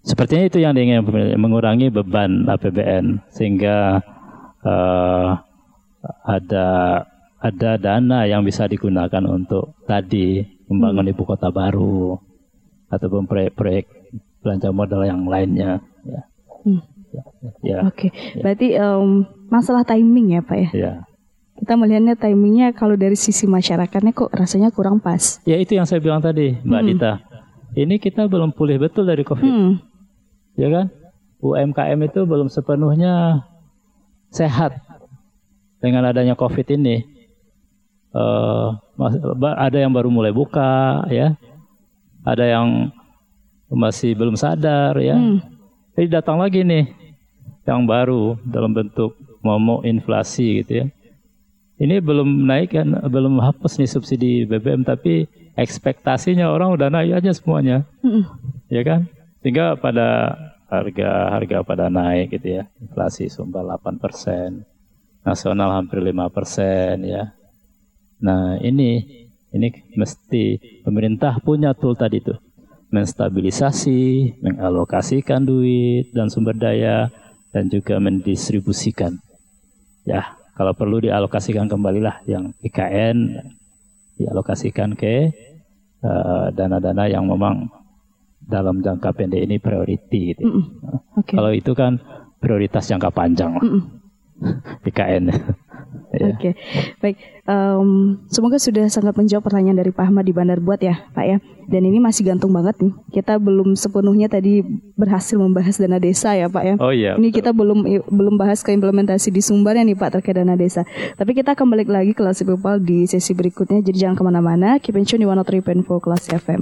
Sepertinya itu yang diingin mengurangi beban APBN sehingga uh, ada ada dana yang bisa digunakan untuk tadi membangun hmm. ibu kota baru ataupun proyek-proyek belanja modal yang lainnya. Ya. Hmm. Ya. Oke, okay. berarti um, masalah timing ya Pak ya? Ya. Kita melihatnya timingnya kalau dari sisi masyarakatnya kok rasanya kurang pas. Ya itu yang saya bilang tadi Mbak hmm. Dita. Ini kita belum pulih betul dari COVID. Hmm. Ya kan? UMKM itu belum sepenuhnya sehat dengan adanya COVID ini. Uh, ada yang baru mulai buka, ya. Ada yang masih belum sadar, ya. Hmm. Jadi datang lagi nih yang baru dalam bentuk momok inflasi gitu ya. Ini belum naik kan, belum hapus nih subsidi BBM, tapi ekspektasinya orang udah naik aja semuanya, mm. ya kan? Sehingga pada harga harga pada naik gitu ya, inflasi sumbang 8 persen, nasional hampir 5 persen ya. Nah ini ini mesti pemerintah punya tool tadi tuh menstabilisasi, mengalokasikan duit dan sumber daya dan juga mendistribusikan. Ya, kalau perlu dialokasikan kembalilah yang IKN dialokasikan ke eh, dana-dana uh, yang memang dalam jangka pendek ini priority gitu. Mm -mm. Okay. Kalau itu kan prioritas jangka panjang Mm -mm. IKN. Ya. Oke, okay. baik. Um, semoga sudah sangat menjawab pertanyaan dari Pak Ahmad di Bandar Buat ya, Pak ya. Dan ini masih gantung banget nih. Kita belum sepenuhnya tadi berhasil membahas dana desa ya, Pak ya. Oh iya. Ini kita belum belum bahas ke implementasi di sumbernya nih Pak terkait dana desa. Tapi kita akan balik lagi ke Classy People di sesi berikutnya. Jadi jangan ke mana-mana. Keep in tune di 103.4 Classy FM.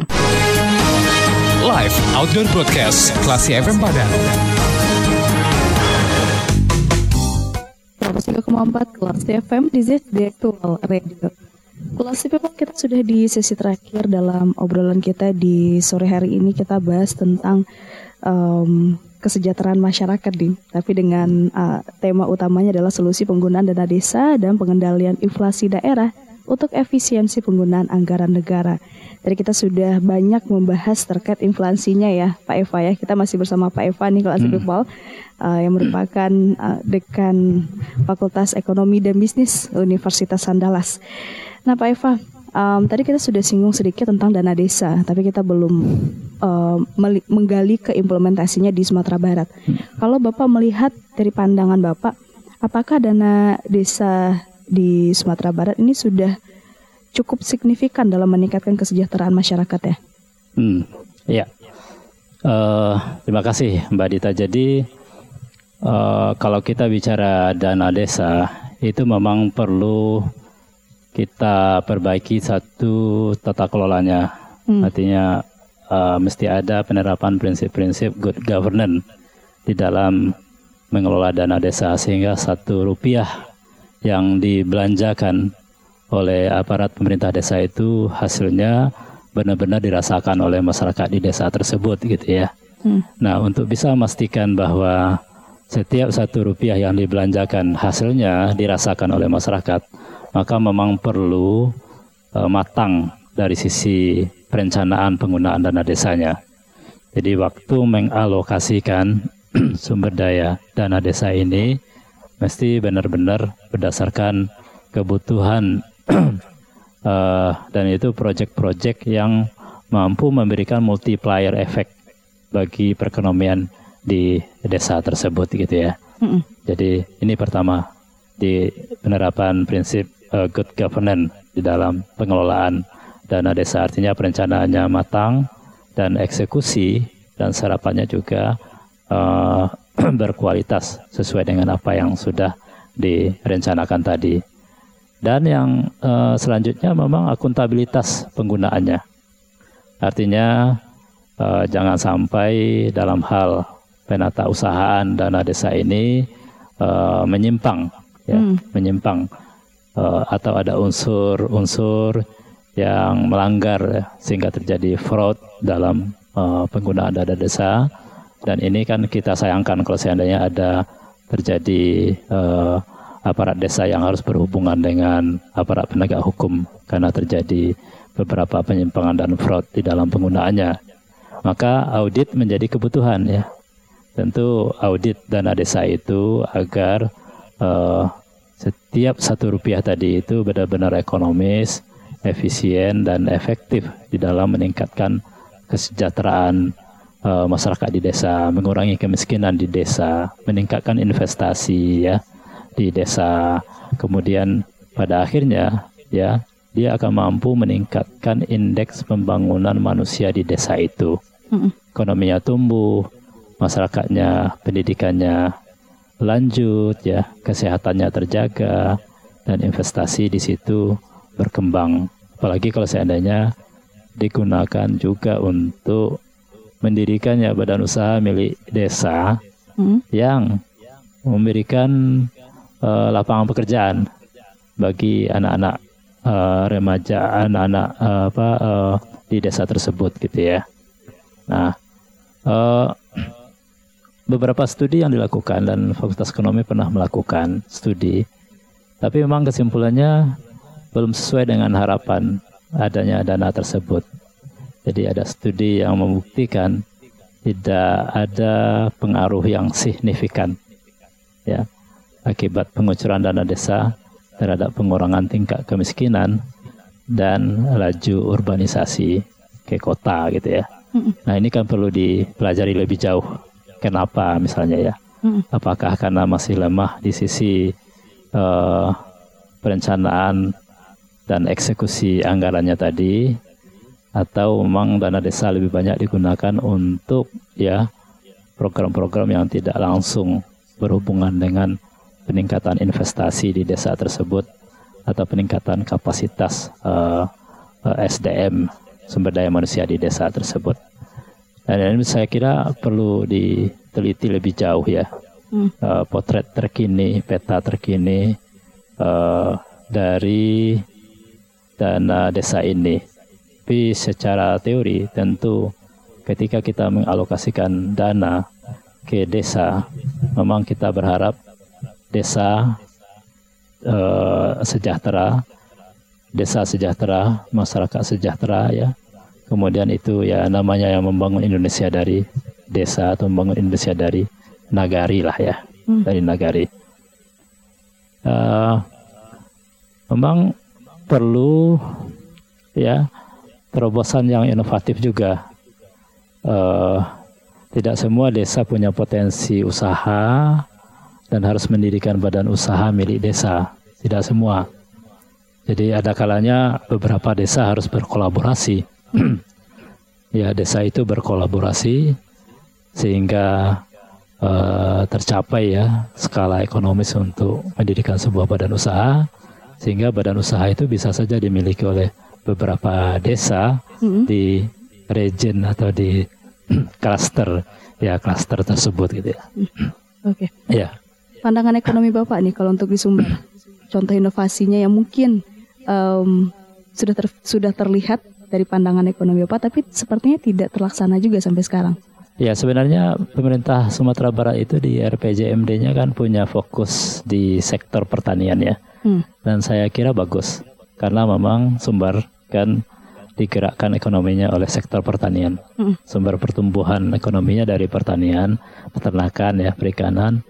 Live Outdoor Broadcast Classy FM Padang. 103,4 kelas FM di ZD Actual Radio. Kelas People kita sudah di sesi terakhir dalam obrolan kita di sore hari ini kita bahas tentang um, kesejahteraan masyarakat nih. Tapi dengan uh, tema utamanya adalah solusi penggunaan dana desa dan pengendalian inflasi daerah untuk efisiensi penggunaan anggaran negara. Tadi kita sudah banyak membahas terkait inflasinya ya Pak Eva ya. Kita masih bersama Pak Eva nih kelas hmm. Uh, yang merupakan uh, dekan Fakultas Ekonomi dan Bisnis Universitas Andalas. Nah Pak Eva, um, tadi kita sudah singgung sedikit tentang dana desa, tapi kita belum uh, menggali ke implementasinya di Sumatera Barat. Hmm. Kalau Bapak melihat dari pandangan Bapak, apakah dana desa di Sumatera Barat ini sudah cukup signifikan dalam meningkatkan kesejahteraan masyarakat ya. Hmm, ya. Uh, terima kasih Mbak Dita. Jadi uh, kalau kita bicara dana desa itu memang perlu kita perbaiki satu tata kelolanya. Hmm. Artinya uh, mesti ada penerapan prinsip-prinsip good governance di dalam mengelola dana desa sehingga satu rupiah yang dibelanjakan oleh aparat pemerintah desa itu hasilnya benar-benar dirasakan oleh masyarakat di desa tersebut gitu ya. Hmm. Nah untuk bisa memastikan bahwa setiap satu rupiah yang dibelanjakan hasilnya dirasakan oleh masyarakat, maka memang perlu uh, matang dari sisi perencanaan penggunaan dana desanya. Jadi waktu mengalokasikan sumber daya dana desa ini mesti benar-benar berdasarkan kebutuhan uh, dan itu proyek-proyek yang mampu memberikan multiplier efek bagi perekonomian di desa tersebut gitu ya. Mm -mm. Jadi ini pertama di penerapan prinsip uh, good governance di dalam pengelolaan dana desa artinya perencanaannya matang dan eksekusi dan serapannya juga uh, berkualitas sesuai dengan apa yang sudah direncanakan tadi. Dan yang uh, selanjutnya memang akuntabilitas penggunaannya. Artinya uh, jangan sampai dalam hal penata usahaan dana desa ini uh, menyimpang, ya, hmm. menyimpang uh, atau ada unsur-unsur yang melanggar ya, sehingga terjadi fraud dalam uh, penggunaan dana desa. Dan ini kan kita sayangkan kalau seandainya ada terjadi uh, aparat desa yang harus berhubungan dengan aparat penegak hukum karena terjadi beberapa penyimpangan dan fraud di dalam penggunaannya. Maka audit menjadi kebutuhan ya. Tentu audit dana desa itu agar uh, setiap satu rupiah tadi itu benar-benar ekonomis, efisien dan efektif di dalam meningkatkan kesejahteraan uh, masyarakat di desa, mengurangi kemiskinan di desa, meningkatkan investasi ya di desa. Kemudian pada akhirnya ya dia akan mampu meningkatkan indeks pembangunan manusia di desa itu. Ekonominya tumbuh, masyarakatnya, pendidikannya lanjut ya, kesehatannya terjaga dan investasi di situ berkembang. Apalagi kalau seandainya digunakan juga untuk mendirikannya badan usaha milik desa hmm. yang memberikan uh, lapangan pekerjaan bagi anak-anak uh, remaja, anak-anak uh, apa uh, di desa tersebut gitu ya. Nah, uh, beberapa studi yang dilakukan dan Fakultas Ekonomi pernah melakukan studi, tapi memang kesimpulannya belum sesuai dengan harapan adanya dana tersebut. Jadi ada studi yang membuktikan tidak ada pengaruh yang signifikan ya akibat pengucuran dana desa terhadap pengurangan tingkat kemiskinan dan laju urbanisasi ke kota gitu ya. Nah ini kan perlu dipelajari lebih jauh. Kenapa misalnya ya? Apakah karena masih lemah di sisi uh, perencanaan dan eksekusi anggarannya tadi atau memang dana desa lebih banyak digunakan untuk ya program-program yang tidak langsung berhubungan dengan peningkatan investasi di desa tersebut atau peningkatan kapasitas uh, uh, SDM sumber daya manusia di desa tersebut. Dan ini saya kira perlu diteliti lebih jauh ya. Hmm. Uh, potret terkini, peta terkini uh, dari dana desa ini. Tapi secara teori tentu ketika kita mengalokasikan dana ke desa, memang kita berharap desa uh, sejahtera, desa sejahtera, masyarakat sejahtera ya. Kemudian itu ya namanya yang membangun Indonesia dari desa atau membangun Indonesia dari nagari lah ya, hmm. dari nagari. Uh, memang perlu ya terobosan yang inovatif juga. Uh, tidak semua desa punya potensi usaha dan harus mendirikan badan usaha milik desa. Tidak semua. Jadi ada kalanya beberapa desa harus berkolaborasi. ya desa itu berkolaborasi sehingga uh, tercapai ya skala ekonomis untuk mendirikan sebuah badan usaha sehingga badan usaha itu bisa saja dimiliki oleh beberapa desa mm-hmm. di region atau di cluster ya cluster tersebut gitu ya. Oke. Okay. Ya. Pandangan ekonomi Bapak nih kalau untuk di Sumber. Contoh inovasinya yang mungkin um, sudah ter, sudah terlihat dari pandangan ekonomi Bapak tapi sepertinya tidak terlaksana juga sampai sekarang. Ya sebenarnya pemerintah Sumatera Barat itu di RPJMD-nya kan punya fokus di sektor pertanian ya. Hmm. Dan saya kira bagus karena memang sumber kan digerakkan ekonominya oleh sektor pertanian. Hmm. Sumber pertumbuhan ekonominya dari pertanian, peternakan ya, perikanan.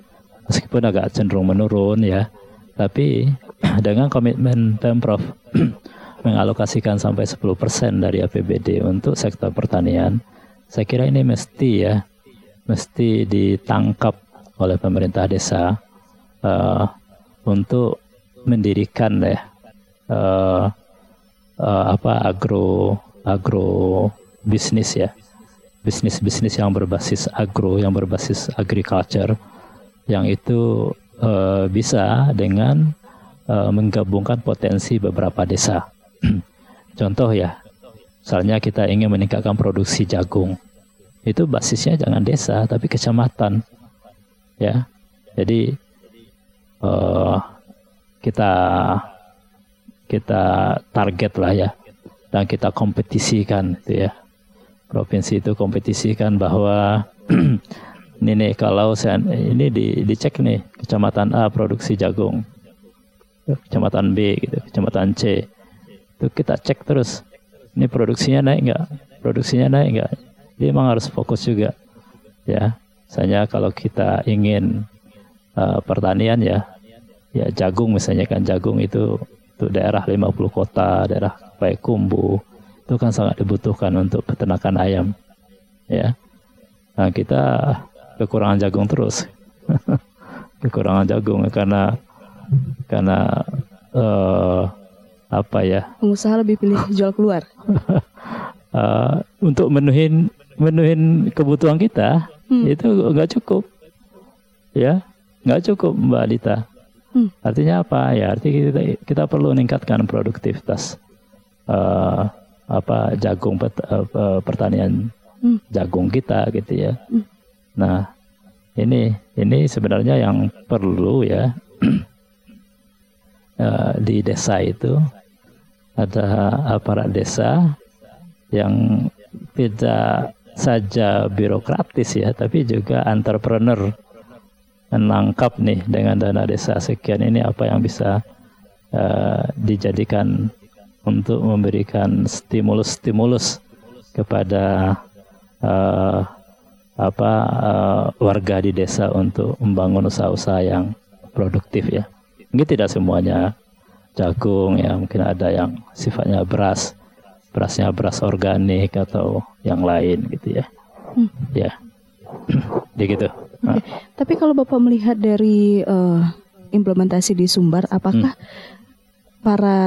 Meskipun agak cenderung menurun ya, tapi dengan komitmen Pemprov mengalokasikan sampai 10% dari APBD untuk sektor pertanian, saya kira ini mesti ya, mesti ditangkap oleh pemerintah desa uh, untuk mendirikan ya uh, uh, apa agro agro bisnis ya. Bisnis bisnis yang berbasis agro yang berbasis agriculture yang itu uh, bisa dengan uh, menggabungkan potensi beberapa desa. Contoh ya misalnya kita ingin meningkatkan produksi jagung. Itu basisnya jangan desa tapi kecamatan. Ya jadi uh, kita kita target lah ya. Dan kita kompetisikan gitu ya. Provinsi itu kompetisikan bahwa ini nih kalau saya ini di, dicek nih kecamatan A produksi jagung. Kecamatan B gitu kecamatan C. Itu kita cek terus. Ini produksinya naik nggak? Produksinya naik nggak? Dia memang harus fokus juga ya. Misalnya kalau kita ingin uh, pertanian ya ya jagung misalnya kan jagung itu untuk daerah 50 kota, daerah Payakumbu itu kan sangat dibutuhkan untuk peternakan ayam. Ya. Nah, kita kekurangan jagung terus. kekurangan jagung karena karena uh, apa ya? Pengusaha lebih pilih jual keluar. uh, untuk menuhin menuhin kebutuhan kita hmm. itu nggak cukup, ya nggak cukup Mbak Dita. Hmm. Artinya apa ya? Artinya kita kita perlu meningkatkan produktivitas uh, apa jagung pet, uh, pertanian hmm. jagung kita gitu ya. Hmm. Nah ini ini sebenarnya yang perlu ya uh, di desa itu ada aparat desa yang tidak saja birokratis ya, tapi juga entrepreneur menangkap nih dengan dana desa sekian ini apa yang bisa uh, dijadikan untuk memberikan stimulus-stimulus kepada uh, apa uh, warga di desa untuk membangun usaha-usaha yang produktif ya. Mungkin tidak semuanya jagung ya, mungkin ada yang sifatnya beras, berasnya beras organik atau yang lain gitu ya. Hmm. Ya. Jadi gitu. Nah. Tapi kalau Bapak melihat dari uh, implementasi di Sumbar apakah hmm. para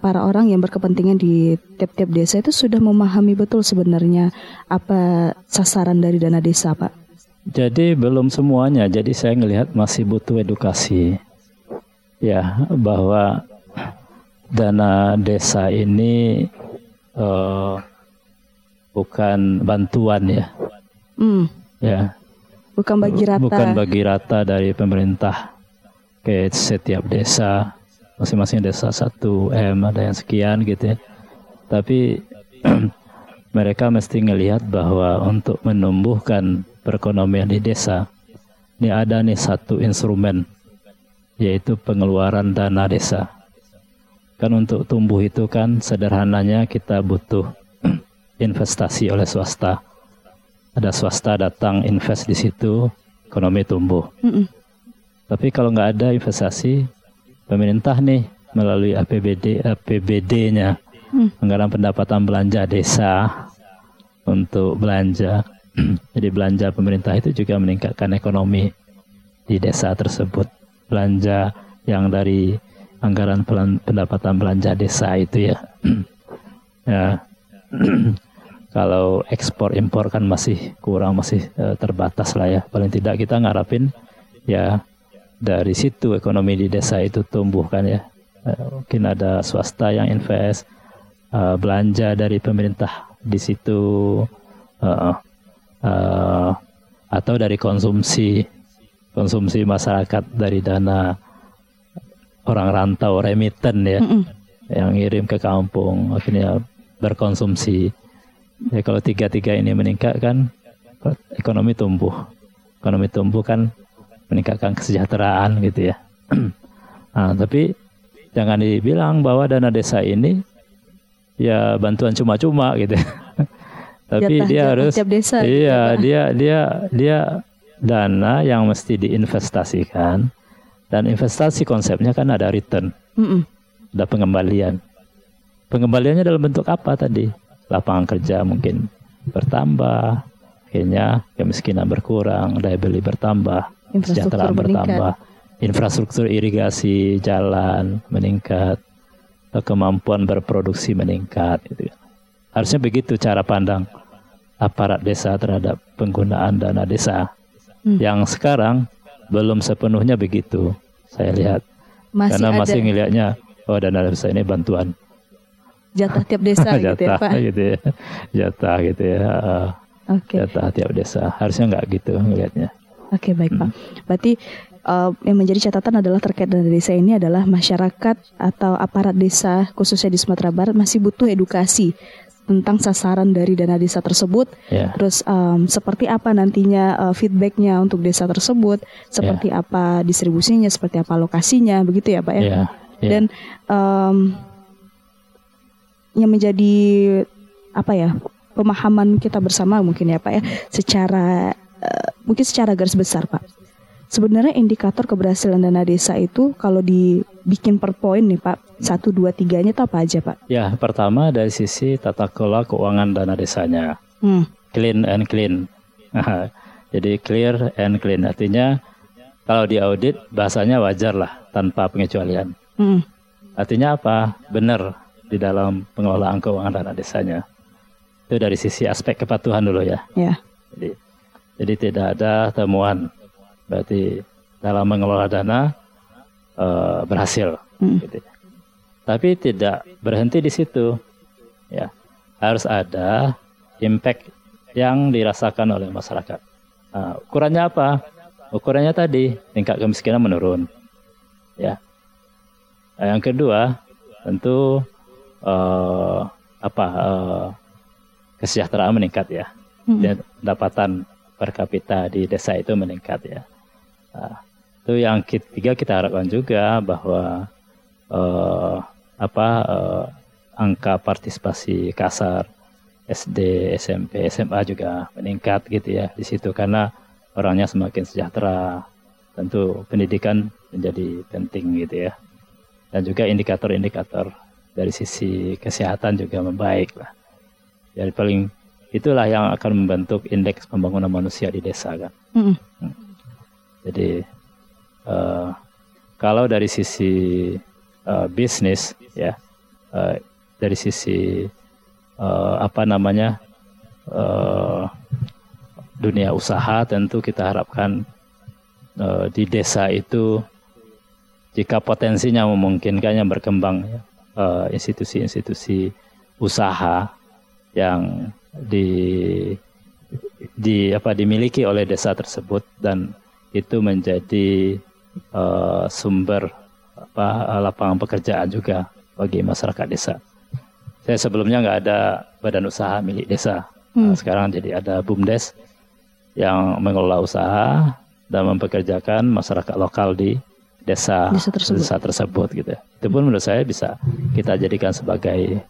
para orang yang berkepentingan di tiap-tiap desa itu sudah memahami betul sebenarnya apa sasaran dari dana desa, Pak? Jadi belum semuanya. Jadi saya melihat masih butuh edukasi. Ya, bahwa dana desa ini uh, bukan bantuan ya. Hmm. Ya. Bukan bagi rata. Bukan bagi rata dari pemerintah. Ke setiap desa masing-masing desa satu M ada yang sekian gitu ya. Tapi mereka mesti ngelihat bahwa untuk menumbuhkan perekonomian di desa ini ada nih satu instrumen yaitu pengeluaran dana desa. Kan untuk tumbuh itu kan sederhananya kita butuh investasi oleh swasta ada swasta datang invest di situ ekonomi tumbuh mm -mm. tapi kalau nggak ada investasi pemerintah nih melalui APBD APBD-nya hmm. anggaran pendapatan belanja desa untuk belanja. Jadi belanja pemerintah itu juga meningkatkan ekonomi di desa tersebut. Belanja yang dari anggaran pendapatan belanja desa itu ya. ya. Kalau ekspor impor kan masih kurang masih uh, terbatas lah ya. Paling tidak kita ngarapin ya dari situ ekonomi di desa itu tumbuh kan ya. Eh, mungkin ada swasta yang invest, uh, belanja dari pemerintah di situ, uh, uh, atau dari konsumsi konsumsi masyarakat dari dana orang rantau remiten ya, mm -mm. yang ngirim ke kampung akhirnya berkonsumsi. Ya kalau tiga-tiga ini meningkat kan ekonomi tumbuh. Ekonomi tumbuh kan meningkatkan kesejahteraan gitu ya. nah, tapi jangan dibilang bahwa dana desa ini ya bantuan cuma-cuma gitu. tapi jatah, dia jatah harus desa, iya gitu, dia dia dia dana yang mesti diinvestasikan dan investasi konsepnya kan ada return, mm -mm. ada pengembalian. Pengembaliannya dalam bentuk apa tadi? Lapangan kerja mungkin bertambah, akhirnya kemiskinan berkurang, daya beli bertambah kesejahteraan bertambah, infrastruktur irigasi jalan meningkat, kemampuan berproduksi meningkat. Gitu. Ya. Harusnya begitu cara pandang aparat desa terhadap penggunaan dana desa. Hmm. Yang sekarang belum sepenuhnya begitu, saya lihat. Masih Karena ada. masih ngelihatnya, oh dana desa ini bantuan. Jatah tiap desa jatah, gitu ya Pak? gitu ya. Jatah gitu ya. Okay. Jatah tiap desa. Harusnya nggak gitu ngelihatnya. Oke okay, baik hmm. Pak. Berarti uh, yang menjadi catatan adalah terkait dengan desa ini adalah masyarakat atau aparat desa khususnya di Sumatera Barat masih butuh edukasi tentang sasaran dari dana desa tersebut. Yeah. Terus um, seperti apa nantinya uh, feedbacknya untuk desa tersebut, seperti yeah. apa distribusinya, seperti apa lokasinya, begitu ya Pak ya. Yeah. Yeah. Dan um, yang menjadi apa ya pemahaman kita bersama mungkin ya Pak ya secara Eh, mungkin secara garis besar Pak. Sebenarnya indikator keberhasilan dana desa itu kalau dibikin per poin nih Pak, satu dua tiganya itu apa aja Pak? Ya pertama dari sisi tata kelola keuangan dana desanya, hmm. clean and clean. Jadi clear and clean artinya kalau di audit bahasanya wajar lah tanpa pengecualian. Hmm. Artinya apa? Benar di dalam pengelolaan keuangan dana desanya. Itu dari sisi aspek kepatuhan dulu ya. Ya. Jadi, jadi tidak ada temuan. Berarti dalam mengelola dana uh, berhasil. Hmm. Gitu. Tapi tidak berhenti di situ. Ya, harus ada impact yang dirasakan oleh masyarakat. Nah, ukurannya apa? Ukurannya tadi tingkat kemiskinan menurun. Ya. Nah, yang kedua tentu uh, apa uh, kesejahteraan meningkat ya. Hmm. Dan pendapatan per kapita di desa itu meningkat ya. Nah, itu yang ketiga kita harapkan juga bahwa uh, apa uh, angka partisipasi kasar SD, SMP, SMA juga meningkat gitu ya di situ karena orangnya semakin sejahtera. Tentu pendidikan menjadi penting gitu ya. Dan juga indikator-indikator dari sisi kesehatan juga membaik lah. Jadi paling itulah yang akan membentuk indeks pembangunan manusia di desa kan. Mm. Jadi uh, kalau dari sisi uh, bisnis ya, uh, dari sisi uh, apa namanya uh, dunia usaha tentu kita harapkan uh, di desa itu jika potensinya memungkinkannya berkembang institusi-institusi uh, usaha yang di di apa dimiliki oleh desa tersebut dan itu menjadi uh, sumber apa lapangan pekerjaan juga bagi masyarakat desa. Saya sebelumnya nggak ada badan usaha milik desa. Hmm. Nah, sekarang jadi ada BUMDes yang mengelola usaha dan mempekerjakan masyarakat lokal di desa desa tersebut, desa tersebut gitu. Itu pun menurut saya bisa kita jadikan sebagai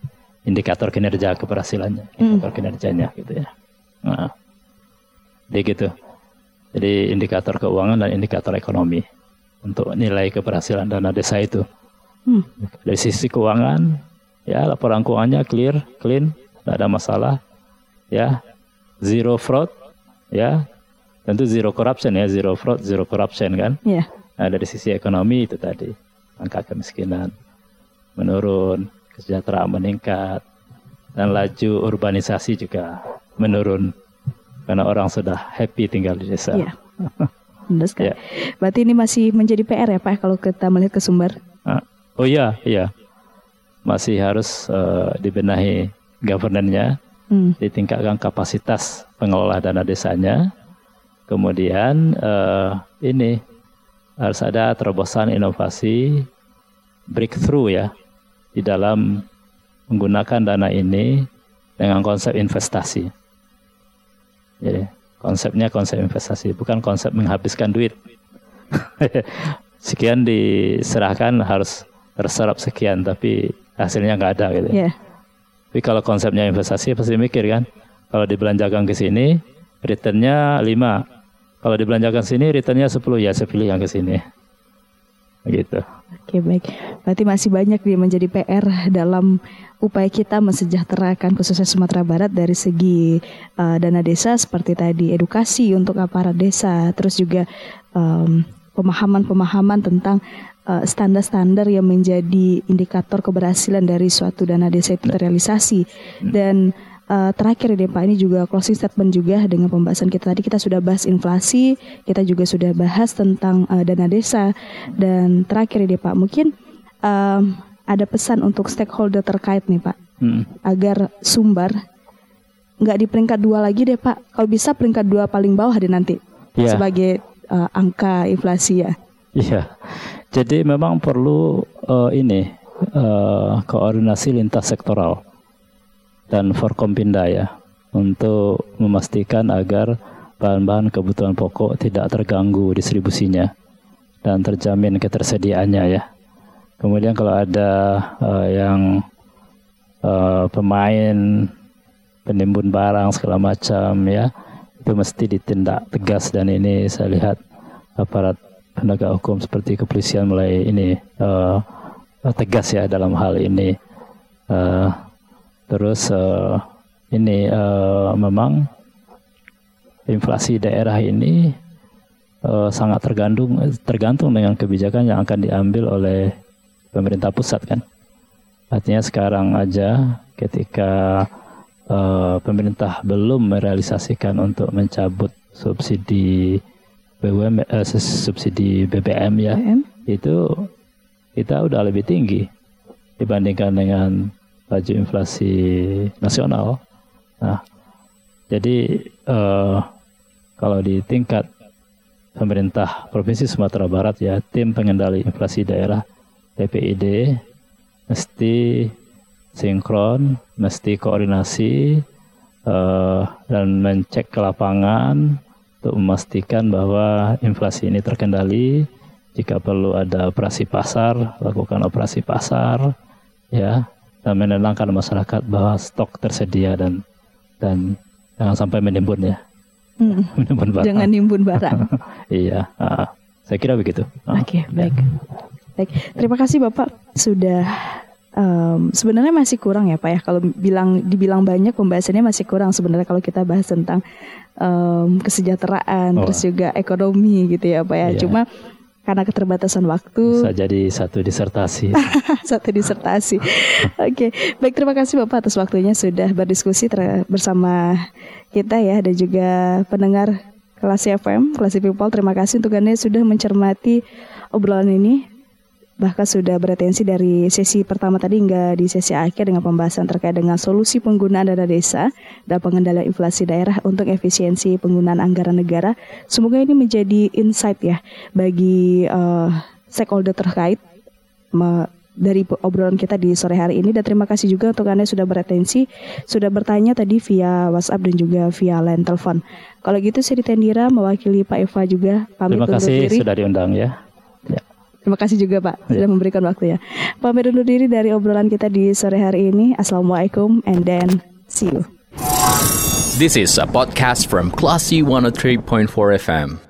indikator kinerja keberhasilannya, indikator hmm. kinerjanya gitu ya. Nah, jadi gitu. Jadi indikator keuangan dan indikator ekonomi untuk nilai keberhasilan dana desa itu. Hmm. Dari sisi keuangan ya laporan keuangannya clear, clean, tidak ada masalah, ya zero fraud, ya tentu zero corruption ya, zero fraud, zero corruption kan. Yeah. Nah, dari sisi ekonomi itu tadi angka kemiskinan menurun, kesejahteraan meningkat, dan laju urbanisasi juga menurun karena orang sudah happy tinggal di desa. Yeah. Benar sekali. Yeah. Berarti ini masih menjadi PR ya Pak kalau kita melihat ke sumber. Ah, oh iya, iya masih harus uh, dibenahi governance hmm. ditingkatkan kapasitas pengelola dana desanya, kemudian uh, ini harus ada terobosan inovasi breakthrough ya di dalam menggunakan dana ini dengan konsep investasi. Jadi konsepnya konsep investasi, bukan konsep menghabiskan duit. sekian diserahkan harus terserap sekian, tapi hasilnya nggak ada gitu. Yeah. Tapi kalau konsepnya investasi pasti mikir kan, kalau dibelanjakan ke sini, returnnya 5. Kalau dibelanjakan sini, returnnya 10 ya saya pilih yang ke sini. Gitu. Oke baik, berarti masih banyak dia menjadi PR dalam upaya kita mensejahterakan khususnya Sumatera Barat dari segi uh, dana desa seperti tadi edukasi untuk aparat desa, terus juga um, pemahaman-pemahaman tentang Eh, standar-standar uh, yang menjadi indikator keberhasilan dari suatu dana desa itu terrealisasi hmm. dan uh, terakhir deh Pak ini juga closing statement juga dengan pembahasan kita. Tadi kita sudah bahas inflasi kita juga sudah bahas tentang uh, dana desa. Dan terakhir deh Pak mungkin uh, ada pesan untuk stakeholder terkait nih Pak hmm. agar sumber nggak di peringkat dua lagi deh Pak. Kalau bisa peringkat dua paling bawah deh nanti yeah. sebagai uh, angka inflasi ya. Iya, jadi memang perlu uh, ini uh, koordinasi lintas sektoral dan Forkompinda ya untuk memastikan agar bahan-bahan kebutuhan pokok tidak terganggu distribusinya dan terjamin ketersediaannya ya. Kemudian kalau ada uh, yang uh, pemain penimbun barang segala macam ya itu mesti ditindak tegas dan ini saya lihat aparat penegak hukum seperti kepolisian mulai ini uh, tegas ya dalam hal ini. Uh, terus uh, ini uh, memang inflasi daerah ini uh, sangat tergantung tergantung dengan kebijakan yang akan diambil oleh pemerintah pusat kan. Artinya sekarang aja ketika uh, pemerintah belum merealisasikan untuk mencabut subsidi BUM uh, subsidi BBM ya BBM? itu kita udah lebih tinggi dibandingkan dengan laju inflasi nasional. Nah, jadi uh, kalau di tingkat pemerintah Provinsi Sumatera Barat ya tim pengendali inflasi daerah TPID mesti sinkron, mesti koordinasi uh, dan mencek ke lapangan untuk memastikan bahwa inflasi ini terkendali. Jika perlu ada operasi pasar, lakukan operasi pasar, ya, menenangkan masyarakat bahwa stok tersedia dan dan jangan sampai menimbun ya. Hmm. menimbun barang. Jangan nimbun barang. iya, uh, saya kira begitu. Oke, okay, baik. Baik, terima kasih Bapak sudah um, sebenarnya masih kurang ya Pak ya kalau bilang dibilang banyak pembahasannya masih kurang sebenarnya kalau kita bahas tentang um, kesejahteraan oh. terus juga ekonomi gitu ya Pak ya. Iya. Cuma karena keterbatasan waktu bisa jadi satu disertasi. satu disertasi. Oke, okay. baik terima kasih Bapak atas waktunya sudah berdiskusi bersama kita ya dan juga pendengar kelas FM, kelas People. Terima kasih untuk Anda sudah mencermati obrolan ini bahkan sudah beretensi dari sesi pertama tadi hingga di sesi akhir dengan pembahasan terkait dengan solusi penggunaan dana desa dan pengendalian inflasi daerah untuk efisiensi penggunaan anggaran negara. Semoga ini menjadi insight ya bagi uh, stakeholder terkait dari obrolan kita di sore hari ini dan terima kasih juga untuk Anda sudah beretensi, sudah bertanya tadi via WhatsApp dan juga via line telepon. Kalau gitu saya Tendira mewakili Pak Eva juga pamit Terima kasih diri. sudah diundang ya. Terima kasih juga Pak sudah memberikan waktu ya. Pamit undur diri dari obrolan kita di sore hari ini. Assalamualaikum and then see you. This is a podcast from Classy 103.4 FM.